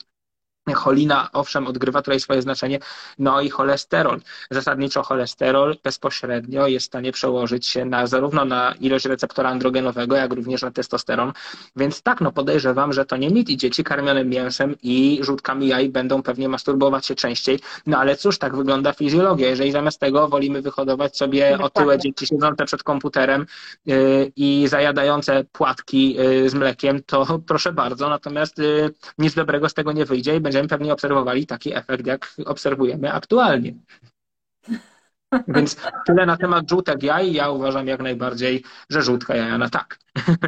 Cholina, owszem, odgrywa tutaj swoje znaczenie, no i cholesterol. Zasadniczo cholesterol bezpośrednio jest w stanie przełożyć się na, zarówno na ilość receptora androgenowego, jak również na testosteron. Więc tak, no podejrzewam, że to nie mit i dzieci karmione mięsem i żółtkami jaj będą pewnie masturbować się częściej. No ale cóż, tak wygląda fizjologia. Jeżeli zamiast tego wolimy wyhodować sobie otyłe dzieci siedzące przed komputerem yy, i zajadające płatki yy, z mlekiem, to proszę bardzo. Natomiast yy, nic dobrego z tego nie wyjdzie i będziemy pewnie obserwowali taki efekt, jak obserwujemy aktualnie. Więc tyle na temat żółtek jaj. Ja uważam jak najbardziej, że żółtka jajana tak.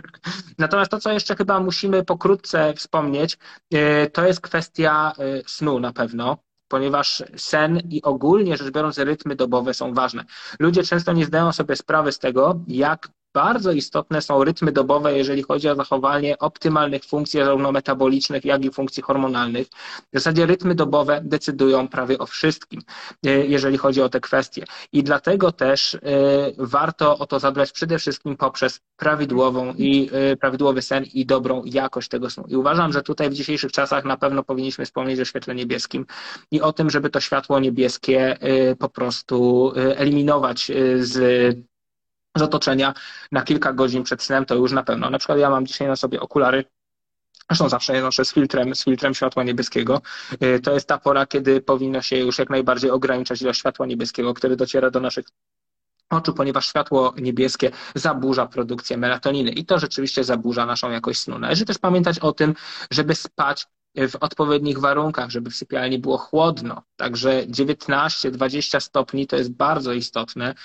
Natomiast to, co jeszcze chyba musimy pokrótce wspomnieć, y, to jest kwestia y, snu na pewno ponieważ sen i ogólnie rzecz biorąc rytmy dobowe są ważne. Ludzie często nie zdają sobie sprawy z tego, jak bardzo istotne są rytmy dobowe, jeżeli chodzi o zachowanie optymalnych funkcji, zarówno metabolicznych, jak i funkcji hormonalnych. W zasadzie rytmy dobowe decydują prawie o wszystkim, e, jeżeli chodzi o te kwestie. I dlatego też e, warto o to zadbać przede wszystkim poprzez prawidłową i e, prawidłowy sen i dobrą jakość tego snu. I uważam, że tutaj w dzisiejszych czasach na pewno powinniśmy wspomnieć o świetle niebieskim i o tym, żeby to światło niebieskie po prostu eliminować z z otoczenia na kilka godzin przed snem, to już na pewno. Na przykład ja mam dzisiaj na sobie okulary Zresztą zawsze je noszę z filtrem, z filtrem światła niebieskiego. Y, to jest ta pora, kiedy powinno się już jak najbardziej ograniczać ilość światła niebieskiego, które dociera do naszych oczu, ponieważ światło niebieskie zaburza produkcję melatoniny i to rzeczywiście zaburza naszą jakość snu. Należy też pamiętać o tym, żeby spać w odpowiednich warunkach, żeby w sypialni było chłodno. Także 19-20 stopni to jest bardzo istotne.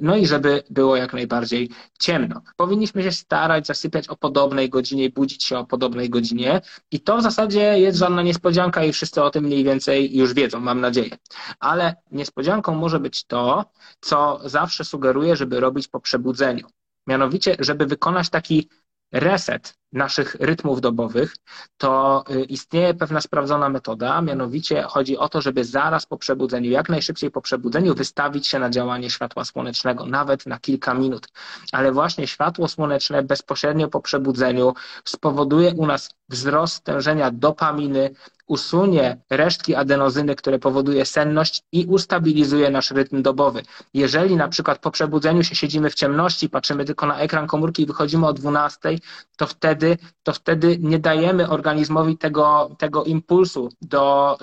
No i żeby było jak najbardziej ciemno. Powinniśmy się starać zasypiać o podobnej godzinie budzić się o podobnej godzinie. I to w zasadzie jest żadna niespodzianka i wszyscy o tym mniej więcej już wiedzą, mam nadzieję. Ale niespodzianką może być to, co zawsze sugeruję, żeby robić po przebudzeniu. Mianowicie, żeby wykonać taki reset naszych rytmów dobowych, to y, istnieje pewna sprawdzona metoda, mianowicie chodzi o to, żeby zaraz po przebudzeniu, jak najszybciej po przebudzeniu wystawić się na działanie światła słonecznego, nawet na kilka minut. Ale właśnie światło słoneczne bezpośrednio po przebudzeniu spowoduje u nas wzrost stężenia dopaminy, usunie resztki adenozyny, które powoduje senność i ustabilizuje nasz rytm dobowy. Jeżeli na przykład po przebudzeniu się siedzimy w ciemności, patrzymy tylko na ekran komórki i wychodzimy o 12, to wtedy, to wtedy nie dajemy organizmowi tego, tego impulsu do,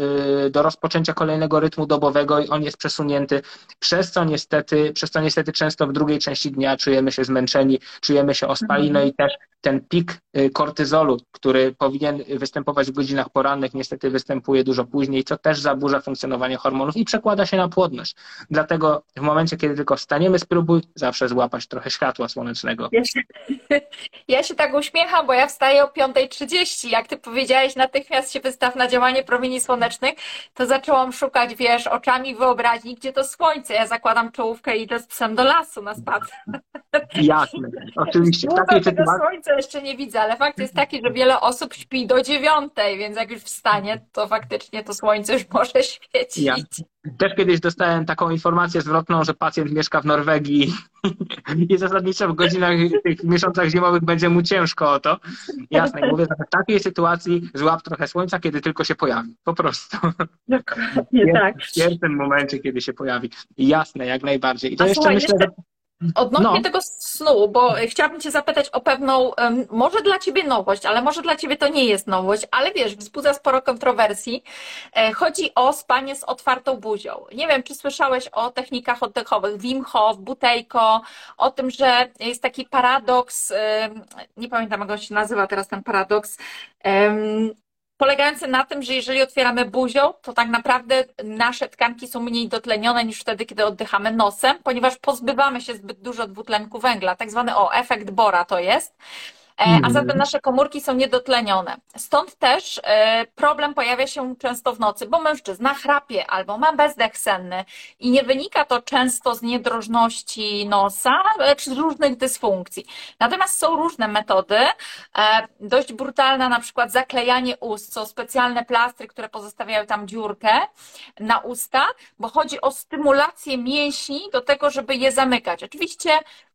yy, do rozpoczęcia kolejnego rytmu dobowego i on jest przesunięty, przez co niestety, przez co niestety często w drugiej części dnia czujemy się zmęczeni, czujemy się ospali, no i też ten pik y, kortyzolu, który powinien występować w godzinach porannych, niestety występuje dużo później, co też zaburza funkcjonowanie hormonów i przekłada się na płodność. Dlatego w momencie, kiedy tylko wstaniemy, spróbuj zawsze złapać trochę światła słonecznego. Ja się, ja się tak uśmiecham, bo ja wstaję o 5.30. Jak ty powiedziałeś, natychmiast się wystaw na działanie promieni słonecznych, to zaczęłam szukać, wiesz, oczami wyobraźni, gdzie to słońce. Ja zakładam czołówkę i idę z psem do lasu na spacer. Jasne, oczywiście. W takiej sytuacji słońca jeszcze nie widzę, ale fakt jest taki, że wiele osób śpi do dziewiątej, więc jak już wstanie, to faktycznie to słońce już może świecić. Ja też kiedyś dostałem taką informację zwrotną, że pacjent mieszka w Norwegii i zasadniczo w godzinach, tych miesiącach zimowych będzie mu ciężko o to. Jasne, mówię, że w takiej sytuacji złap trochę słońca, kiedy tylko się pojawi. Po prostu. Dokładnie tak. W pierwszym momencie, kiedy się pojawi. Jasne, jak najbardziej. I to A jeszcze słuchaj, myślę, że Odnośnie no. tego snu, bo chciałabym Cię zapytać o pewną, może dla Ciebie nowość, ale może dla Ciebie to nie jest nowość, ale wiesz, wzbudza sporo kontrowersji. E, chodzi o spanie z otwartą buzią. Nie wiem, czy słyszałeś o technikach oddechowych, Wim Hof, Butejko, o tym, że jest taki paradoks, nie pamiętam jak się nazywa teraz ten paradoks, polegający na tym, że jeżeli otwieramy buzią, to tak naprawdę nasze tkanki są mniej dotlenione niż wtedy, kiedy oddychamy nosem, ponieważ pozbywamy się zbyt dużo dwutlenku węgla, tak zwany o, efekt Bora to jest. E, a mhm. zatem nasze komórki są niedotlenione. Stąd też e, problem pojawia się często w nocy, bo mężczyzna chrapie albo ma bezdech senny i nie wynika to często z niedrożności nosa, lecz z różnych dysfunkcji. Natomiast są różne metody, e, dość brutalna na przykład zaklejanie ust, są specjalne plastry, które pozostawiają tam dziurkę na usta, bo chodzi o stymulację mięśni do tego, żeby je zamykać. Oczywiście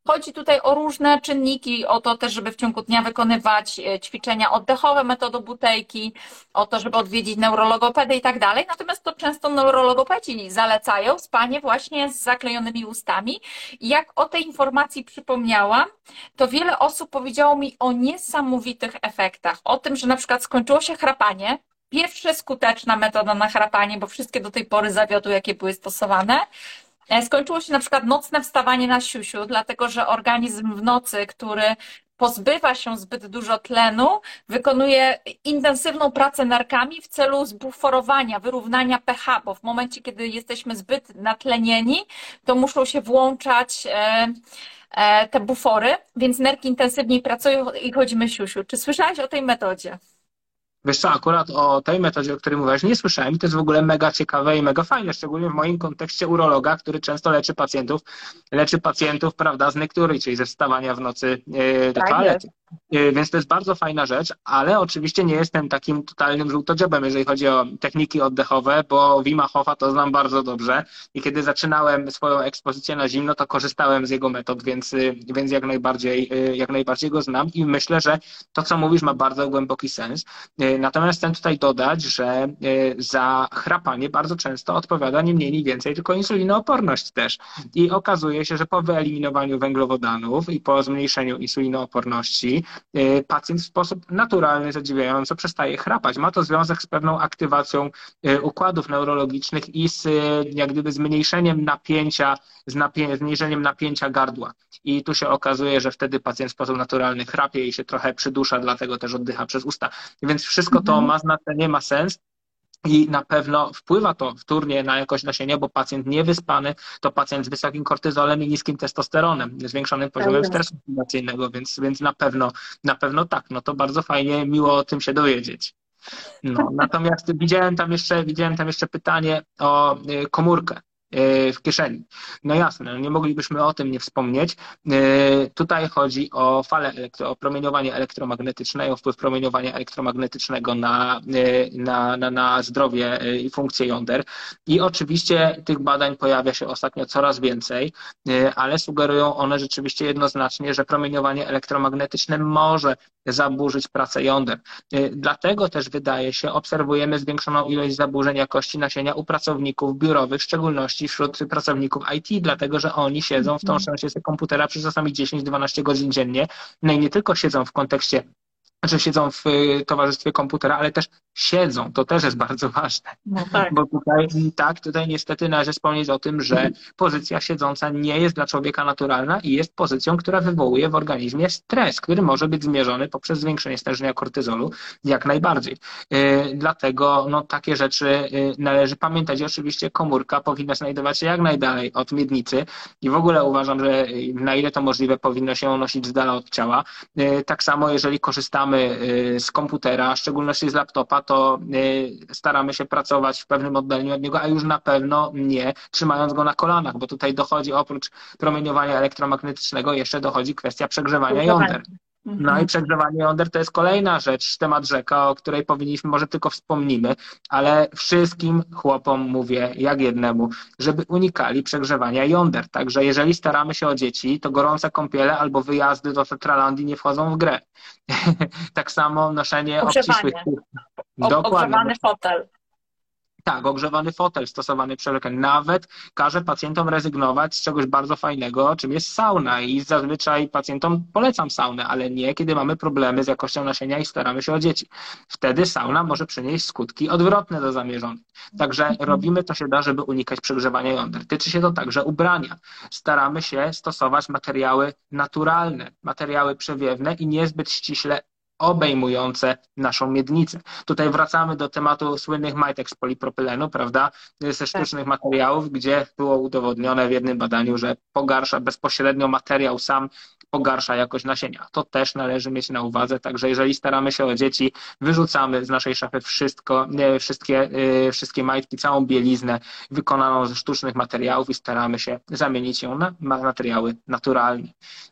Chodzi tutaj o różne czynniki, o to też, żeby w ciągu dnia wykonywać e, ćwiczenia oddechowe metodą butejki, o to, żeby odwiedzić neurologopedę i tak dalej. Natomiast to często neurologopedzi zalecają spanie właśnie z zaklejonymi ustami. Jak o tej informacji przypomniałam, to wiele osób powiedziało mi o niesamowitych efektach. O tym, że na przykład skończyło się chrapanie, pierwsza skuteczna metoda na chrapanie, bo wszystkie do tej pory zawiodły, jakie były stosowane. E, skończyło się na przykład nocne wstawanie na siusiu, dlatego że organizm w nocy, który pozbywa się zbyt dużo tlenu, wykonuje intensywną pracę nerkami w celu zbuforowania, wyrównania pH, bo w momencie, kiedy jesteśmy zbyt natlenieni, to muszą się włączać e, e, te bufory, więc nerki intensywniej pracują i chodzimy siusiu. Czy słyszałeś o tej metodzie? Wiesz co, akurat o tej metodzie, o której mówiłaś, nie słyszałem i to jest w ogóle mega ciekawe i mega fajne, szczególnie w moim kontekście urologa, który często leczy pacjentów, leczy pacjentów, prawda, z nektury, czyli ze wstawania w nocy yy, do tak toalety. Jest. Y, więc to jest bardzo fajna rzecz, ale oczywiście nie jestem takim totalnym żółtodziobem, jeżeli chodzi o techniki oddechowe, bo Wima Hofa to znam bardzo dobrze i kiedy zaczynałem swoją ekspozycję na zimno, to korzystałem z jego metod, więc, y, więc jak, najbardziej, jak najbardziej go znam i myślę, że to, co mówisz, ma bardzo głęboki sens. Natomiast chcę tutaj dodać, że za chrapanie bardzo często odpowiada nie mniej, nie więcej, tylko insulinooporność też. I okazuje się, że po wyeliminowaniu węglowodanów i po zmniejszeniu insulinooporności E, pacjent w sposób naturalny, zadziwiająco przestaje chrapać. Ma to związek z pewną aktywacją e, układów neurologicznych i z e, jak gdyby zmniejszeniem napięcia, z napię zmniejszeniem napięcia gardła. I tu się okazuje, że wtedy pacjent w sposób naturalny chrapie i się trochę przydusza, dlatego też oddycha przez usta. Więc wszystko to mhm. ma znaczenie, ma sens. I na pewno wpływa to wtórnie na jakość nasienia, bo pacjent niewyspany to pacjent z wysokim kortyzolem i niskim testosteronem, zwiększonym poziomem tak stresu oxidacyjnego, więc, więc na pewno, na pewno tak. No to bardzo fajnie, miło o tym się dowiedzieć. No, natomiast widziałem tam jeszcze, widziałem tam jeszcze pytanie o y, komórkę. E, w kieszeni. No jasne, no nie moglibyśmy o tym nie wspomnieć. E, tutaj chodzi o falę, elektro, o promieniowanie elektromagnetyczne, o wpływ promieniowania elektromagnetycznego na, e, na, na, na zdrowie i funkcję jąder. I oczywiście tych badań pojawia się ostatnio coraz więcej, ale sugerują one rzeczywiście jednoznacznie, że promieniowanie elektromagnetyczne może zaburzyć pracę jąder. Dlatego też wydaje się, obserwujemy zwiększoną ilość zaburzeń jakości nasienia u pracowników biurowych, w szczególności wśród pracowników IT, dlatego że oni siedzą w tą mhm. się komputera przez czasami 10-12 godzin dziennie. No i nie tylko siedzą w kontekście że siedzą w y, towarzystwie komputera, ale też siedzą. To też jest bardzo ważne. No tak. Bo tutaj, tak, tutaj niestety należy wspomnieć o tym, że pozycja siedząca nie jest dla człowieka naturalna i jest pozycją, która wywołuje w organizmie stres, który może być zmierzony poprzez zwiększenie stężenia kortyzolu jak najbardziej. Y, dlatego no, takie rzeczy y, należy pamiętać. I oczywiście komórka powinna znajdować się jak najdalej od miednicy i w ogóle uważam, że na ile to możliwe powinno się nosić z dala od ciała. Tak samo jeżeli korzystamy korzystamy y, z komputera, w szczególności z laptopa, to y, staramy się pracować w pewnym oddaleniu od niego, a już na pewno nie trzymając go na kolanach, bo tutaj dochodzi oprócz promieniowania elektromagnetycznego jeszcze dochodzi kwestia przegrzewania jąder. No i mhm. przegrzewanie jąder to jest kolejna rzecz, temat rzeka, o której powinniśmy, może tylko wspomnimy, ale wszystkim chłopom mówię, jak jednemu, żeby unikali przegrzewania jąder. Także jeżeli staramy się o dzieci, to gorące kąpiele albo wyjazdy do Tetralandii nie wchodzą w grę. tak samo noszenie obcisłych... Dokładnie. Ogrzewany fotel. Tak, ogrzewany fotel stosowany przy lekarzach. Nawet każe pacjentom rezygnować z czegoś bardzo fajnego, czym jest sauna i zazwyczaj pacjentom polecam saunę, ale nie, kiedy mamy problemy z jakością nasienia i staramy się o dzieci. Wtedy sauna może przynieść skutki odwrotne do zamierzonych. Także mhm. robimy to się da, żeby unikać przegrzewania jąder. Tyczy się to także ubrania. Staramy się stosować materiały naturalne, materiały przewiewne i niezbyt ściśle obejmujące naszą miednicę. Tutaj wracamy do tematu słynnych majtek z polipropylenu, prawda, ze tak. sztucznych materiałów, gdzie było udowodnione w jednym badaniu, że pogarsza bezpośrednio materiał sam pogarsza jakość nasienia. To też należy mieć na uwadze, także jeżeli staramy się o dzieci, wyrzucamy z naszej szafy wszystko, wszystkie, y, wszystkie majtki, całą bieliznę wykonaną ze sztucznych materiałów i staramy się zamienić ją na materiały naturalne.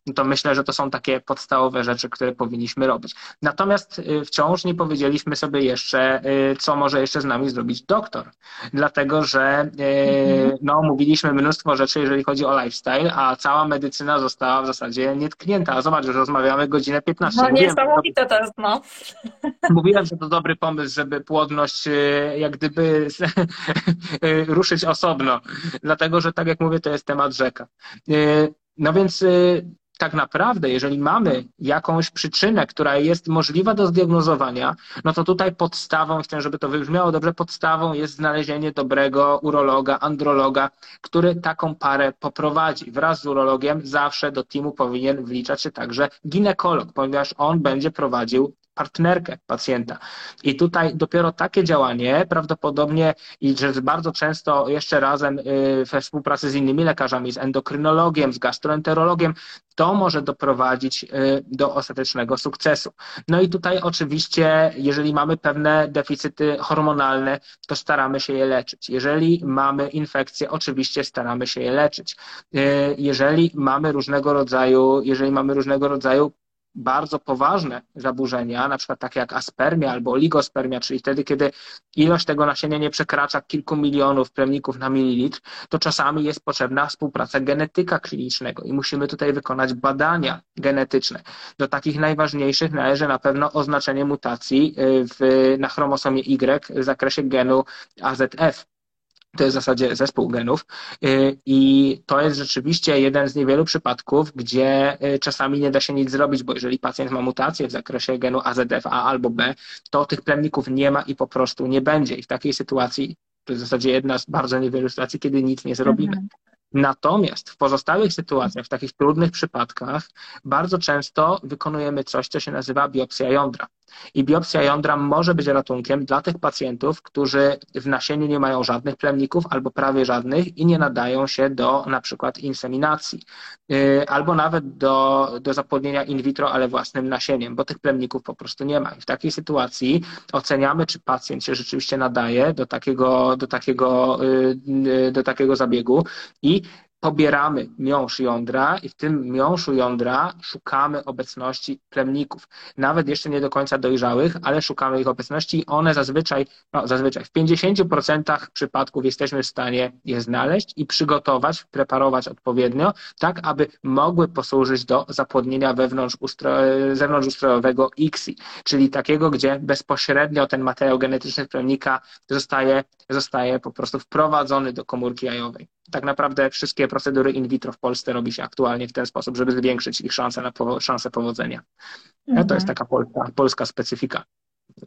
No to myślę, że to są takie podstawowe rzeczy, które powinniśmy robić. Natomiast y, wciąż nie powiedzieliśmy sobie jeszcze, co może jeszcze z nami zrobić doktor, dlatego że mhm. no, mówiliśmy mnóstwo rzeczy, jeżeli chodzi o lifestyle, a cała medycyna została w zasadzie nietknięta. Zobacz, że rozmawiamy godzinę 15. No niesamowite to jest, no. Mówiłem, że to dobry pomysł, żeby płodność e, jak gdyby ruszyć osobno, dlatego że tak jak mówię, to jest temat rzeka. E, no więc tak naprawdę, jeżeli mamy jakąś przyczynę, która jest możliwa do zdiagnozowania, no to tutaj podstawą, chcę, żeby to wybrzmiało dobrze, podstawą jest znalezienie dobrego urologa, androloga, który taką parę poprowadzi. Wraz z urologiem zawsze do teamu powinien wliczać się także ginekolog, ponieważ on będzie prowadził partnerkę pacjenta. I tutaj dopiero takie działanie prawdopodobnie i że bardzo często jeszcze razem y, we współpracy z innymi lekarzami, z endokrynologiem, z gastroenterologiem, to może doprowadzić y, do ostatecznego sukcesu. No i tutaj oczywiście, jeżeli mamy pewne deficyty hormonalne, to staramy się je leczyć. Jeżeli mamy infekcje, oczywiście staramy się je leczyć. Y, jeżeli mamy różnego rodzaju, jeżeli mamy różnego rodzaju bardzo poważne zaburzenia, na przykład takie jak aspermia albo oligospermia, czyli wtedy, kiedy ilość tego nasienia nie przekracza kilku milionów plemników na mililitr, to czasami jest potrzebna współpraca genetyka klinicznego i musimy tutaj wykonać badania genetyczne. Do takich najważniejszych należy na pewno oznaczenie mutacji y, w, na chromosomie Y w zakresie genu AZF. To jest w zasadzie zespół genów y, i to jest rzeczywiście jeden z niewielu przypadków, gdzie y, czasami nie da się nic zrobić, bo jeżeli pacjent ma mutację w zakresie genu AZF A albo B, to tych plemników nie ma i po prostu nie będzie. I w takiej sytuacji to jest w zasadzie jedna z bardzo niewielu sytuacji, kiedy nic nie zrobimy. Mhm. Natomiast w pozostałych sytuacjach, w takich trudnych przypadkach, bardzo często wykonujemy coś, co się nazywa biopsja jądra. I biopsja jądra może być ratunkiem dla tych pacjentów, którzy w nasieniu nie mają żadnych plemników albo prawie żadnych i nie nadają się do na przykład inseminacji y, albo nawet do, do zapłodnienia in vitro, ale własnym nasieniem, bo tych plemników po prostu nie ma. I w takiej sytuacji oceniamy, czy pacjent się rzeczywiście nadaje do takiego, do takiego, y, y, do takiego zabiegu i pobieramy miąższ jądra i w tym miąższu jądra szukamy obecności plemników. Nawet jeszcze nie do końca dojrzałych, ale szukamy ich obecności i one zazwyczaj, no zazwyczaj w 50% przypadków jesteśmy w stanie je znaleźć i przygotować, preparować odpowiednio, tak aby mogły posłużyć do zapłodnienia wewnątrz ustro, zewnątrzustrojowego ICSI, czyli takiego, gdzie bezpośrednio ten materiał genetyczny plemnika zostaje, zostaje po prostu wprowadzony do komórki jajowej tak naprawdę wszystkie procedury in vitro w Polsce robi się aktualnie w ten sposób, żeby zwiększyć ich szanse na powo- szanse powodzenia. Mhm. To jest taka polska, polska specyfika.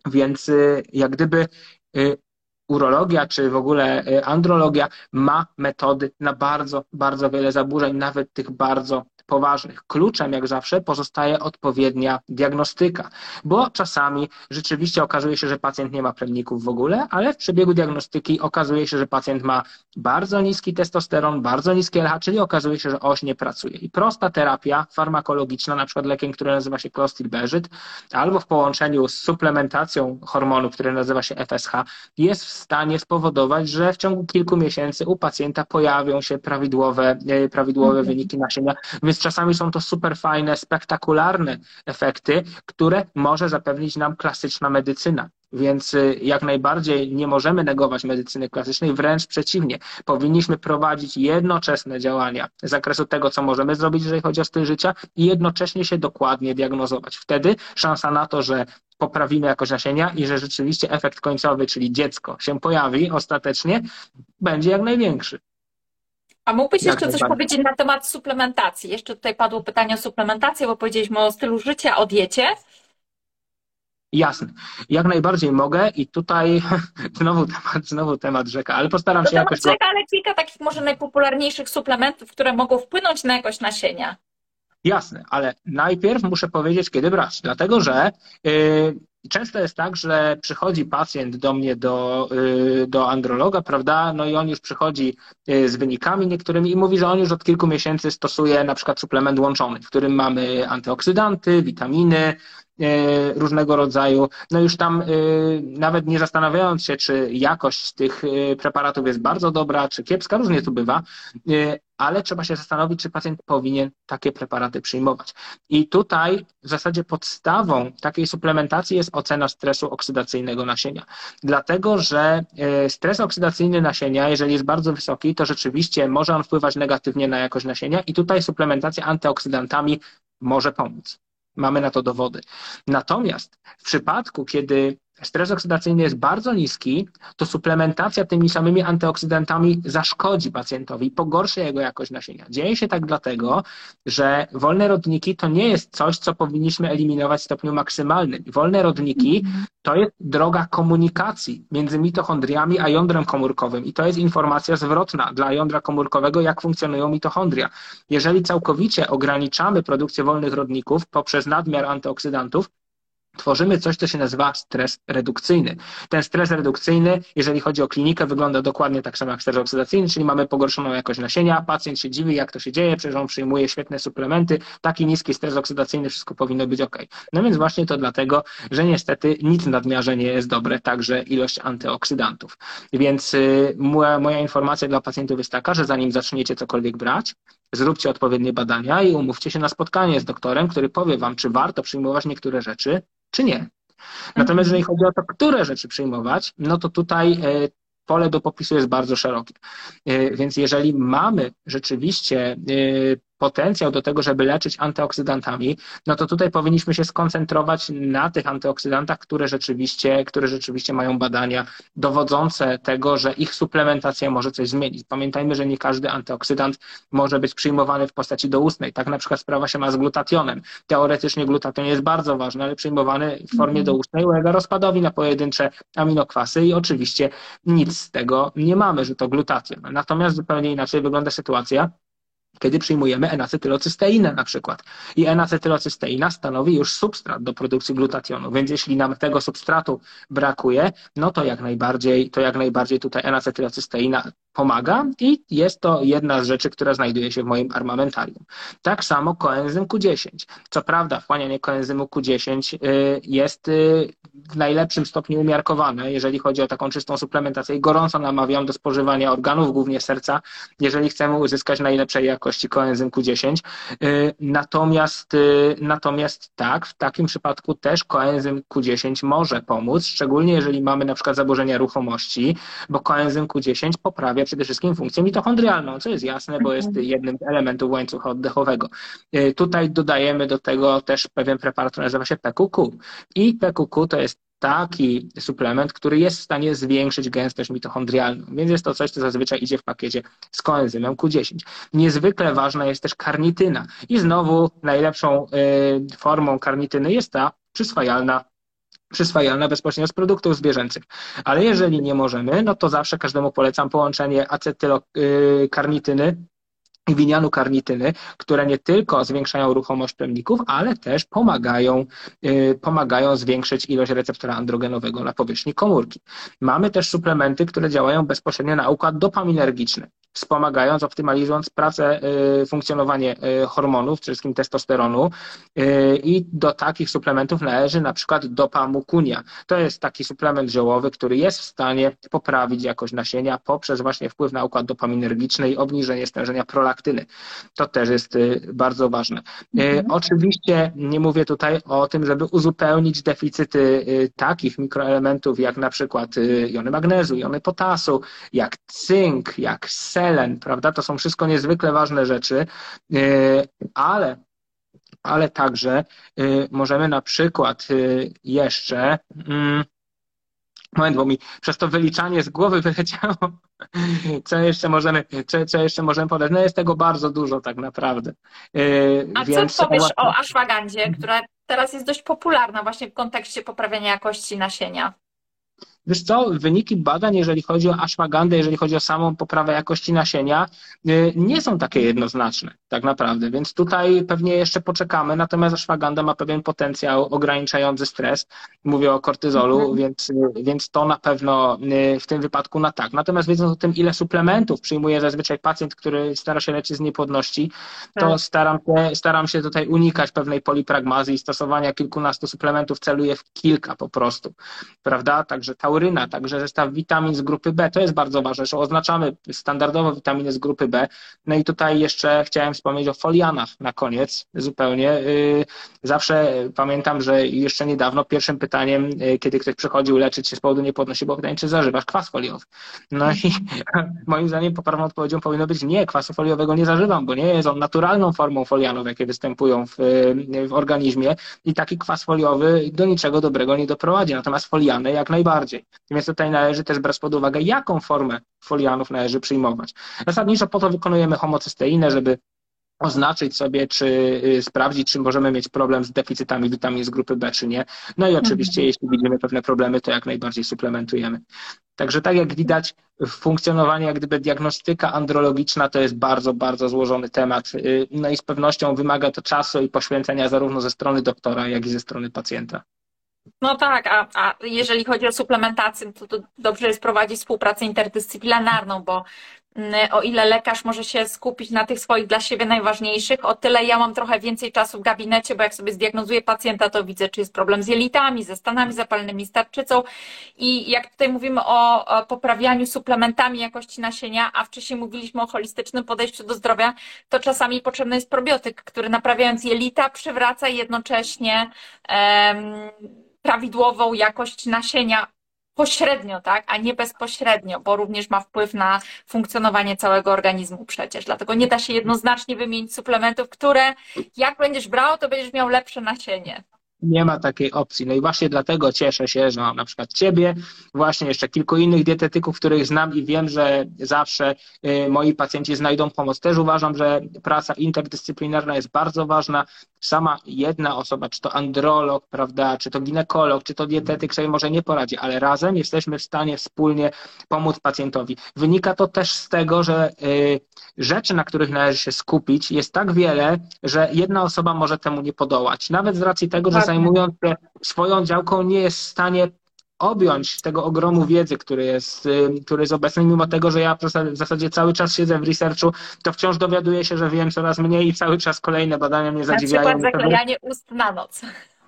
Więc y, jak gdyby y, urologia czy w ogóle y, andrologia ma metody na bardzo, bardzo wiele zaburzeń, nawet tych bardzo poważnych. Kluczem, jak zawsze, pozostaje odpowiednia diagnostyka, bo czasami rzeczywiście okazuje się, że pacjent nie ma plemników w ogóle, ale w przebiegu diagnostyki okazuje się, że pacjent ma bardzo niski testosteron, bardzo niskie LH, czyli okazuje się, że oś nie pracuje. I prosta terapia farmakologiczna, na przykład lekiem, który nazywa się Clostilbezyd, albo w połączeniu z suplementacją hormonu, który nazywa się FSH, jest w stanie spowodować, że w ciągu kilku miesięcy u pacjenta pojawią się prawidłowe, e, prawidłowe mhm. wyniki nasienia. Więc czasami są to super fajne, spektakularne efekty, które może zapewnić nam klasyczna medycyna. Więc y, jak najbardziej nie możemy negować medycyny klasycznej, wręcz przeciwnie. Powinniśmy prowadzić jednoczesne działania z zakresu tego, co możemy zrobić, jeżeli chodzi o styl życia i jednocześnie się dokładnie diagnozować. Wtedy szansa na to, że poprawimy jakość nasienia i że rzeczywiście efekt końcowy, czyli dziecko, się pojawi ostatecznie, będzie jak największy. A mógłbyś jeszcze coś powiedzieć na temat suplementacji? Jeszcze tutaj padło pytanie o suplementację, bo powiedzieliśmy o stylu życia, o diecie. Jasne. Jak najbardziej mogę i tutaj znowu temat, znowu temat rzeka, ale postaram to się jakoś... Rzeka, ale kilka takich może najpopularniejszych suplementów, które mogą wpłynąć na jakość nasienia. Jasne, ale najpierw muszę powiedzieć, kiedy brać, dlatego że yy, często jest tak, że przychodzi pacjent do mnie, do, y, do androloga, prawda? No i on już przychodzi y, z wynikami niektórymi i mówi, że on już od kilku miesięcy stosuje na przykład suplement łączony, w którym mamy antyoksydanty, witaminy, różnego rodzaju. No już tam nawet nie zastanawiając się, czy jakość tych preparatów jest bardzo dobra, czy kiepska, różnie to bywa, ale trzeba się zastanowić, czy pacjent powinien takie preparaty przyjmować. I tutaj w zasadzie podstawą takiej suplementacji jest ocena stresu oksydacyjnego nasienia. Dlatego, że e, stres oksydacyjny nasienia, jeżeli jest bardzo wysoki, to rzeczywiście może on wpływać negatywnie na jakość nasienia i tutaj suplementacja antyoksydantami może pomóc. Mamy na to dowody. Natomiast w przypadku, kiedy stres oksydacyjny jest bardzo niski, to suplementacja tymi samymi antyoksydantami zaszkodzi pacjentowi, pogorszy jego jakość nasienia. Dzieje się tak dlatego, że wolne rodniki to nie jest coś, co powinniśmy eliminować w stopniu maksymalnym. Wolne rodniki to jest droga komunikacji między mitochondriami a jądrem komórkowym i to jest informacja zwrotna dla jądra komórkowego, jak funkcjonują mitochondria. Jeżeli całkowicie ograniczamy produkcję wolnych rodników poprzez nadmiar antyoksydantów, tworzymy coś, co się nazywa stres redukcyjny. Ten stres redukcyjny, jeżeli chodzi o klinikę, wygląda dokładnie tak samo jak stres oksydacyjny, czyli mamy pogorszoną jakość nasienia, pacjent się dziwi, jak to się dzieje, przecież on przyjmuje świetne suplementy, taki niski stres oksydacyjny, wszystko powinno być ok. No więc właśnie to dlatego, że niestety nic nadmiarze nie jest dobre, także ilość antyoksydantów. Więc y, moja, moja informacja dla pacjentów jest taka, że zanim zaczniecie cokolwiek brać, zróbcie odpowiednie badania i umówcie się na spotkanie z doktorem, który powie wam, czy warto przyjmować niektóre rzeczy, czy nie. Natomiast jeżeli chodzi o to, które rzeczy przyjmować, no to tutaj e, pole do popisu jest bardzo szerokie. E, więc jeżeli mamy rzeczywiście e, potencjał do tego, żeby leczyć antyoksydantami, no to tutaj powinniśmy się skoncentrować na tych antyoksydantach, które rzeczywiście, które rzeczywiście mają badania dowodzące tego, że ich suplementacja może coś zmienić. Pamiętajmy, że nie każdy antyoksydant może być przyjmowany w postaci doustnej. Tak na przykład sprawa się ma z glutationem. Teoretycznie glutation jest bardzo ważny, ale przyjmowany w formie mhm. doustnej ulega rozpadowi na pojedyncze aminokwasy i oczywiście nic z tego nie mamy, że to glutation. Natomiast zupełnie inaczej wygląda sytuacja, kiedy przyjmujemy enacetylocysteinę na przykład. I enacetylocysteina stanowi już substrat do produkcji glutationu, więc jeśli nam tego substratu brakuje, no to jak najbardziej, to jak najbardziej tutaj enacetylocysteina pomaga i jest to jedna z rzeczy, która znajduje się w moim armamentarium. Tak samo koenzym Q10. Co prawda wchłanianie koenzymu Q10 y, jest y, w najlepszym stopniu umiarkowane, jeżeli chodzi o taką czystą suplementację i gorąco namawiam do spożywania organów, głównie serca, jeżeli chcemy uzyskać najlepszej jakości koenzym Q10. Y, natomiast, natomiast tak, w takim przypadku też koenzym Q10 może pomóc, szczególnie jeżeli mamy na przykład zaburzenia ruchomości, bo koenzym Q10 poprawia przede wszystkim funkcję mitochondrialną, co jest jasne, bo jest mhm. jednym z elementów łańcucha oddechowego. Y, tutaj dodajemy do tego też pewien preparat, który nazywa się PQQ. I PQQ to jest taki suplement, który jest w stanie zwiększyć gęstość mitochondrialną, więc jest to coś, co zazwyczaj idzie w pakiecie z koenzymem Q10. Niezwykle ważna jest też karnityna i znowu najlepszą y, formą karnityny jest ta przyswajalna przyswajalna bezpośrednio z produktów zwierzęcych. Ale jeżeli nie możemy, no to zawsze każdemu polecam połączenie acetylokarnityny i winianu karnityny, które nie tylko zwiększają ruchomość plemników, ale też pomagają, yy, pomagają zwiększyć ilość receptora androgenowego na powierzchni komórki. Mamy też suplementy, które działają bezpośrednio na układ dopaminergiczny wspomagając, optymalizując pracę, y, funkcjonowanie y, hormonów, przede wszystkim testosteronu y, i do takich suplementów należy na przykład dopamukunia. To jest taki suplement ziołowy, który jest w stanie poprawić jakość nasienia poprzez właśnie wpływ na układ dopaminergiczny i obniżenie stężenia prolaktyny. To też jest bardzo ważne. Mhm. Oczywiście nie mówię tutaj o tym, żeby uzupełnić deficyty takich mikroelementów jak na przykład jony magnezu, jony potasu, jak cynk, jak sel, selen, prawda? To są wszystko niezwykle ważne rzeczy, ale ale także możemy na przykład jeszcze mm, moment, bo mi przez to wyliczanie z głowy wyleciało, co jeszcze możemy, co, co jeszcze możemy podać. No jest tego bardzo dużo tak naprawdę. A Więc co powiesz o ashwagandzie, która teraz jest dość popularna właśnie w kontekście poprawiania jakości nasienia? Wiesz co, wyniki badań, jeżeli chodzi o ashwagandę, jeżeli chodzi o samą poprawę jakości nasienia, y, nie są takie jednoznaczne tak naprawdę, więc tutaj pewnie jeszcze poczekamy, natomiast ashwaganda ma pewien potencjał ograniczający stres, mówię o kortyzolu, mhm. więc, więc to na pewno y, w tym wypadku na tak. Natomiast wiedząc o tym, ile suplementów przyjmuje zazwyczaj pacjent, który stara się leczyć z niepłodności, to tak. staram, się, staram się tutaj unikać pewnej polipragmazji i stosowania kilkunastu suplementów, celuję w kilka po prostu, prawda? Także tauryna, także zestaw witamin z grupy B, to jest bardzo ważne, że oznaczamy standardowo witaminy z grupy B. No i tutaj jeszcze chciałem wspomnieć o folianach na koniec zupełnie. Y, zawsze pamiętam, że jeszcze niedawno pierwszym pytaniem, y, kiedy ktoś przychodził leczyć się z powodu niepłodności, było pytanie, czy zażywasz kwas foliowy. No i moim zdaniem poprawną odpowiedzią powinno być nie, kwasu foliowego nie zażywam, bo nie jest on naturalną formą folianów, jakie występują w, w organizmie i taki kwas foliowy do niczego dobrego nie doprowadzi, natomiast foliany jak najbardziej. Więc tutaj należy też brać pod uwagę, jaką formę folianów należy przyjmować. Zasadniczo po to wykonujemy homocysteinę, żeby oznaczyć sobie, czy y, sprawdzić, czy możemy mieć problem z deficytami witamin z grupy B, czy nie. No i oczywiście, mhm. jeśli widzimy pewne problemy, to jak najbardziej suplementujemy. Także tak jak widać, funkcjonowanie jak gdyby diagnostyka andrologiczna to jest bardzo, bardzo złożony temat. Y, no i z pewnością wymaga to czasu i poświęcenia zarówno ze strony doktora, jak i ze strony pacjenta. No tak, a, a jeżeli chodzi o suplementację, to, to dobrze jest prowadzić współpracę interdyscyplinarną, bo mm, o ile lekarz może się skupić na tych swoich dla siebie najważniejszych, o tyle ja mam trochę więcej czasu w gabinecie, bo jak sobie zdiagnozuję pacjenta, to widzę, czy jest problem z jelitami, ze stanami zapalnymi, starczycą. I jak tutaj mówimy o poprawianiu suplementami jakości nasienia, a wcześniej mówiliśmy o holistycznym podejściu do zdrowia, to czasami potrzebny jest probiotyk, który naprawiając jelita przywraca jednocześnie um, prawidłową jakość nasienia pośrednio, tak, a nie bezpośrednio, bo również ma wpływ na funkcjonowanie całego organizmu przecież. Dlatego nie da się jednoznacznie wymienić suplementów, które jak będziesz brał, to będziesz miał lepsze nasienie nie ma takiej opcji. No i właśnie dlatego cieszę się, że mam na przykład Ciebie, właśnie jeszcze kilku innych dietetyków, których znam i wiem, że zawsze y, moi pacjenci znajdą pomoc. Też uważam, że praca interdyscyplinarna jest bardzo ważna. Sama jedna osoba, czy to androlog, prawda, czy to ginekolog, czy to dietetyk sobie może nie poradzi, ale razem jesteśmy w stanie wspólnie pomóc pacjentowi. Wynika to też z tego, że y, rzeczy, na których należy się skupić, jest tak wiele, że jedna osoba może temu nie podołać. Nawet z racji tego, że zajmując się swoją działką, nie jest w stanie objąć tego ogromu wiedzy, który jest, który jest obecny, mimo tego, że ja w zasadzie cały czas siedzę w researchu, to wciąż dowiaduję się, że wiem coraz mniej i cały czas kolejne badania mnie zadziwiają. Na przykład zaklejanie ust na noc.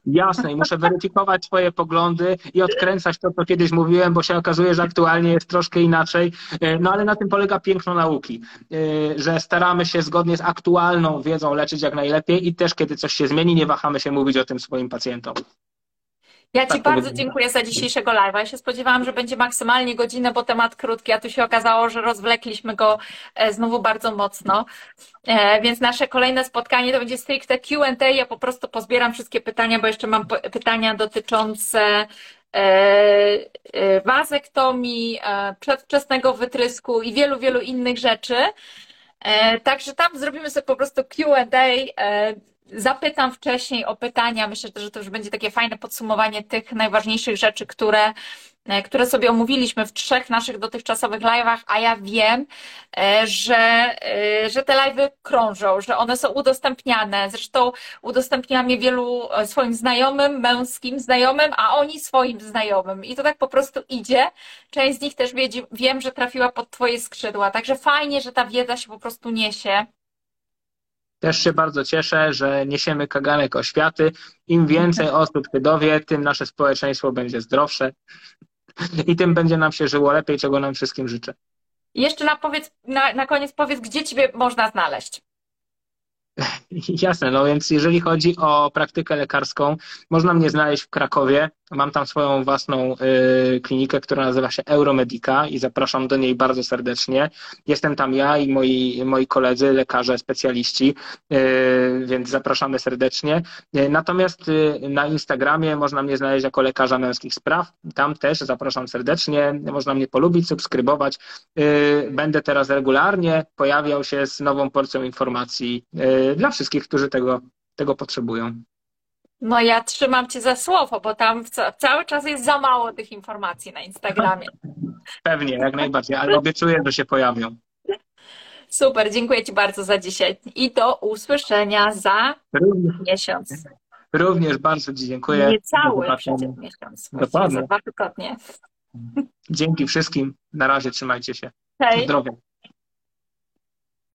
Jasne, i muszę weryfikować swoje poglądy i odkręcać to, co kiedyś mówiłem, bo się okazuje, że aktualnie jest troszkę inaczej. E, no ale na tym polega piękno nauki, e, że staramy się zgodnie z aktualną wiedzą leczyć jak najlepiej i też kiedy coś się zmieni, nie wahamy się mówić o tym swoim pacjentom. Ja Ci tak bardzo dziękuję za dzisiejszego live'a. Ja się spodziewałam, że będzie maksymalnie godzinę, bo temat krótki, a tu się okazało, że rozwlekliśmy go e, znowu bardzo mocno. E, więc nasze kolejne spotkanie to będzie stricte Q&A. Ja po prostu pozbieram wszystkie pytania, bo jeszcze mam pytania dotyczące e, wazektomii, przedwczesnego wytrysku i wielu, wielu innych rzeczy. Także tam zrobimy sobie po prostu Q&A zapytam wcześniej o pytania. Myślę, że to już będzie takie fajne podsumowanie tych najważniejszych rzeczy, które, e, które sobie omówiliśmy w trzech naszych dotychczasowych live'ach, a ja wiem, e, że, e, że te live'y krążą, że one są udostępniane. Zresztą udostępniłam je wielu swoim znajomym, męskim znajomym, a oni swoim znajomym. I to tak po prostu idzie. Część z nich też wie, wiem, że trafiła pod Twoje skrzydła. Także fajnie, że ta wiedza się po prostu niesie. Też się bardzo cieszę, że niesiemy kaganek oświaty. Im więcej osób się dowie, tym nasze społeczeństwo będzie zdrowsze i tym będzie nam się żyło lepiej, czego nam wszystkim życzę. jeszcze na, powiedz, na, na koniec powiedz, gdzie Ciebie można znaleźć. Jasne, no więc jeżeli chodzi o praktykę lekarską, można mnie znaleźć w Krakowie. Mam tam swoją własną y, klinikę, która nazywa się Euromedica i zapraszam do niej bardzo serdecznie. Jestem tam ja i moi, moi koledzy, lekarze, specjaliści, y, więc zapraszamy serdecznie. Y, natomiast y, na Instagramie można mnie znaleźć jako lekarza męskich spraw. Tam też zapraszam serdecznie. Można mnie polubić, subskrybować. Y, będę teraz regularnie pojawiał się z nową porcją informacji y, dla wszystkich, którzy tego, tego potrzebują. No ja trzymam Cię za słowo, bo tam ca- cały czas jest za mało tych informacji na Instagramie. Pewnie, jak najbardziej, ale obiecuję, że się pojawią. Super, dziękuję Ci bardzo za dzisiaj i do usłyszenia za Również, miesiąc. również bardzo Ci dziękuję. Niecały przecież miesiąc. Dokładnie. Za dwa tygodnie. Dzięki wszystkim. Na razie trzymajcie się. Hej. Zdrowia.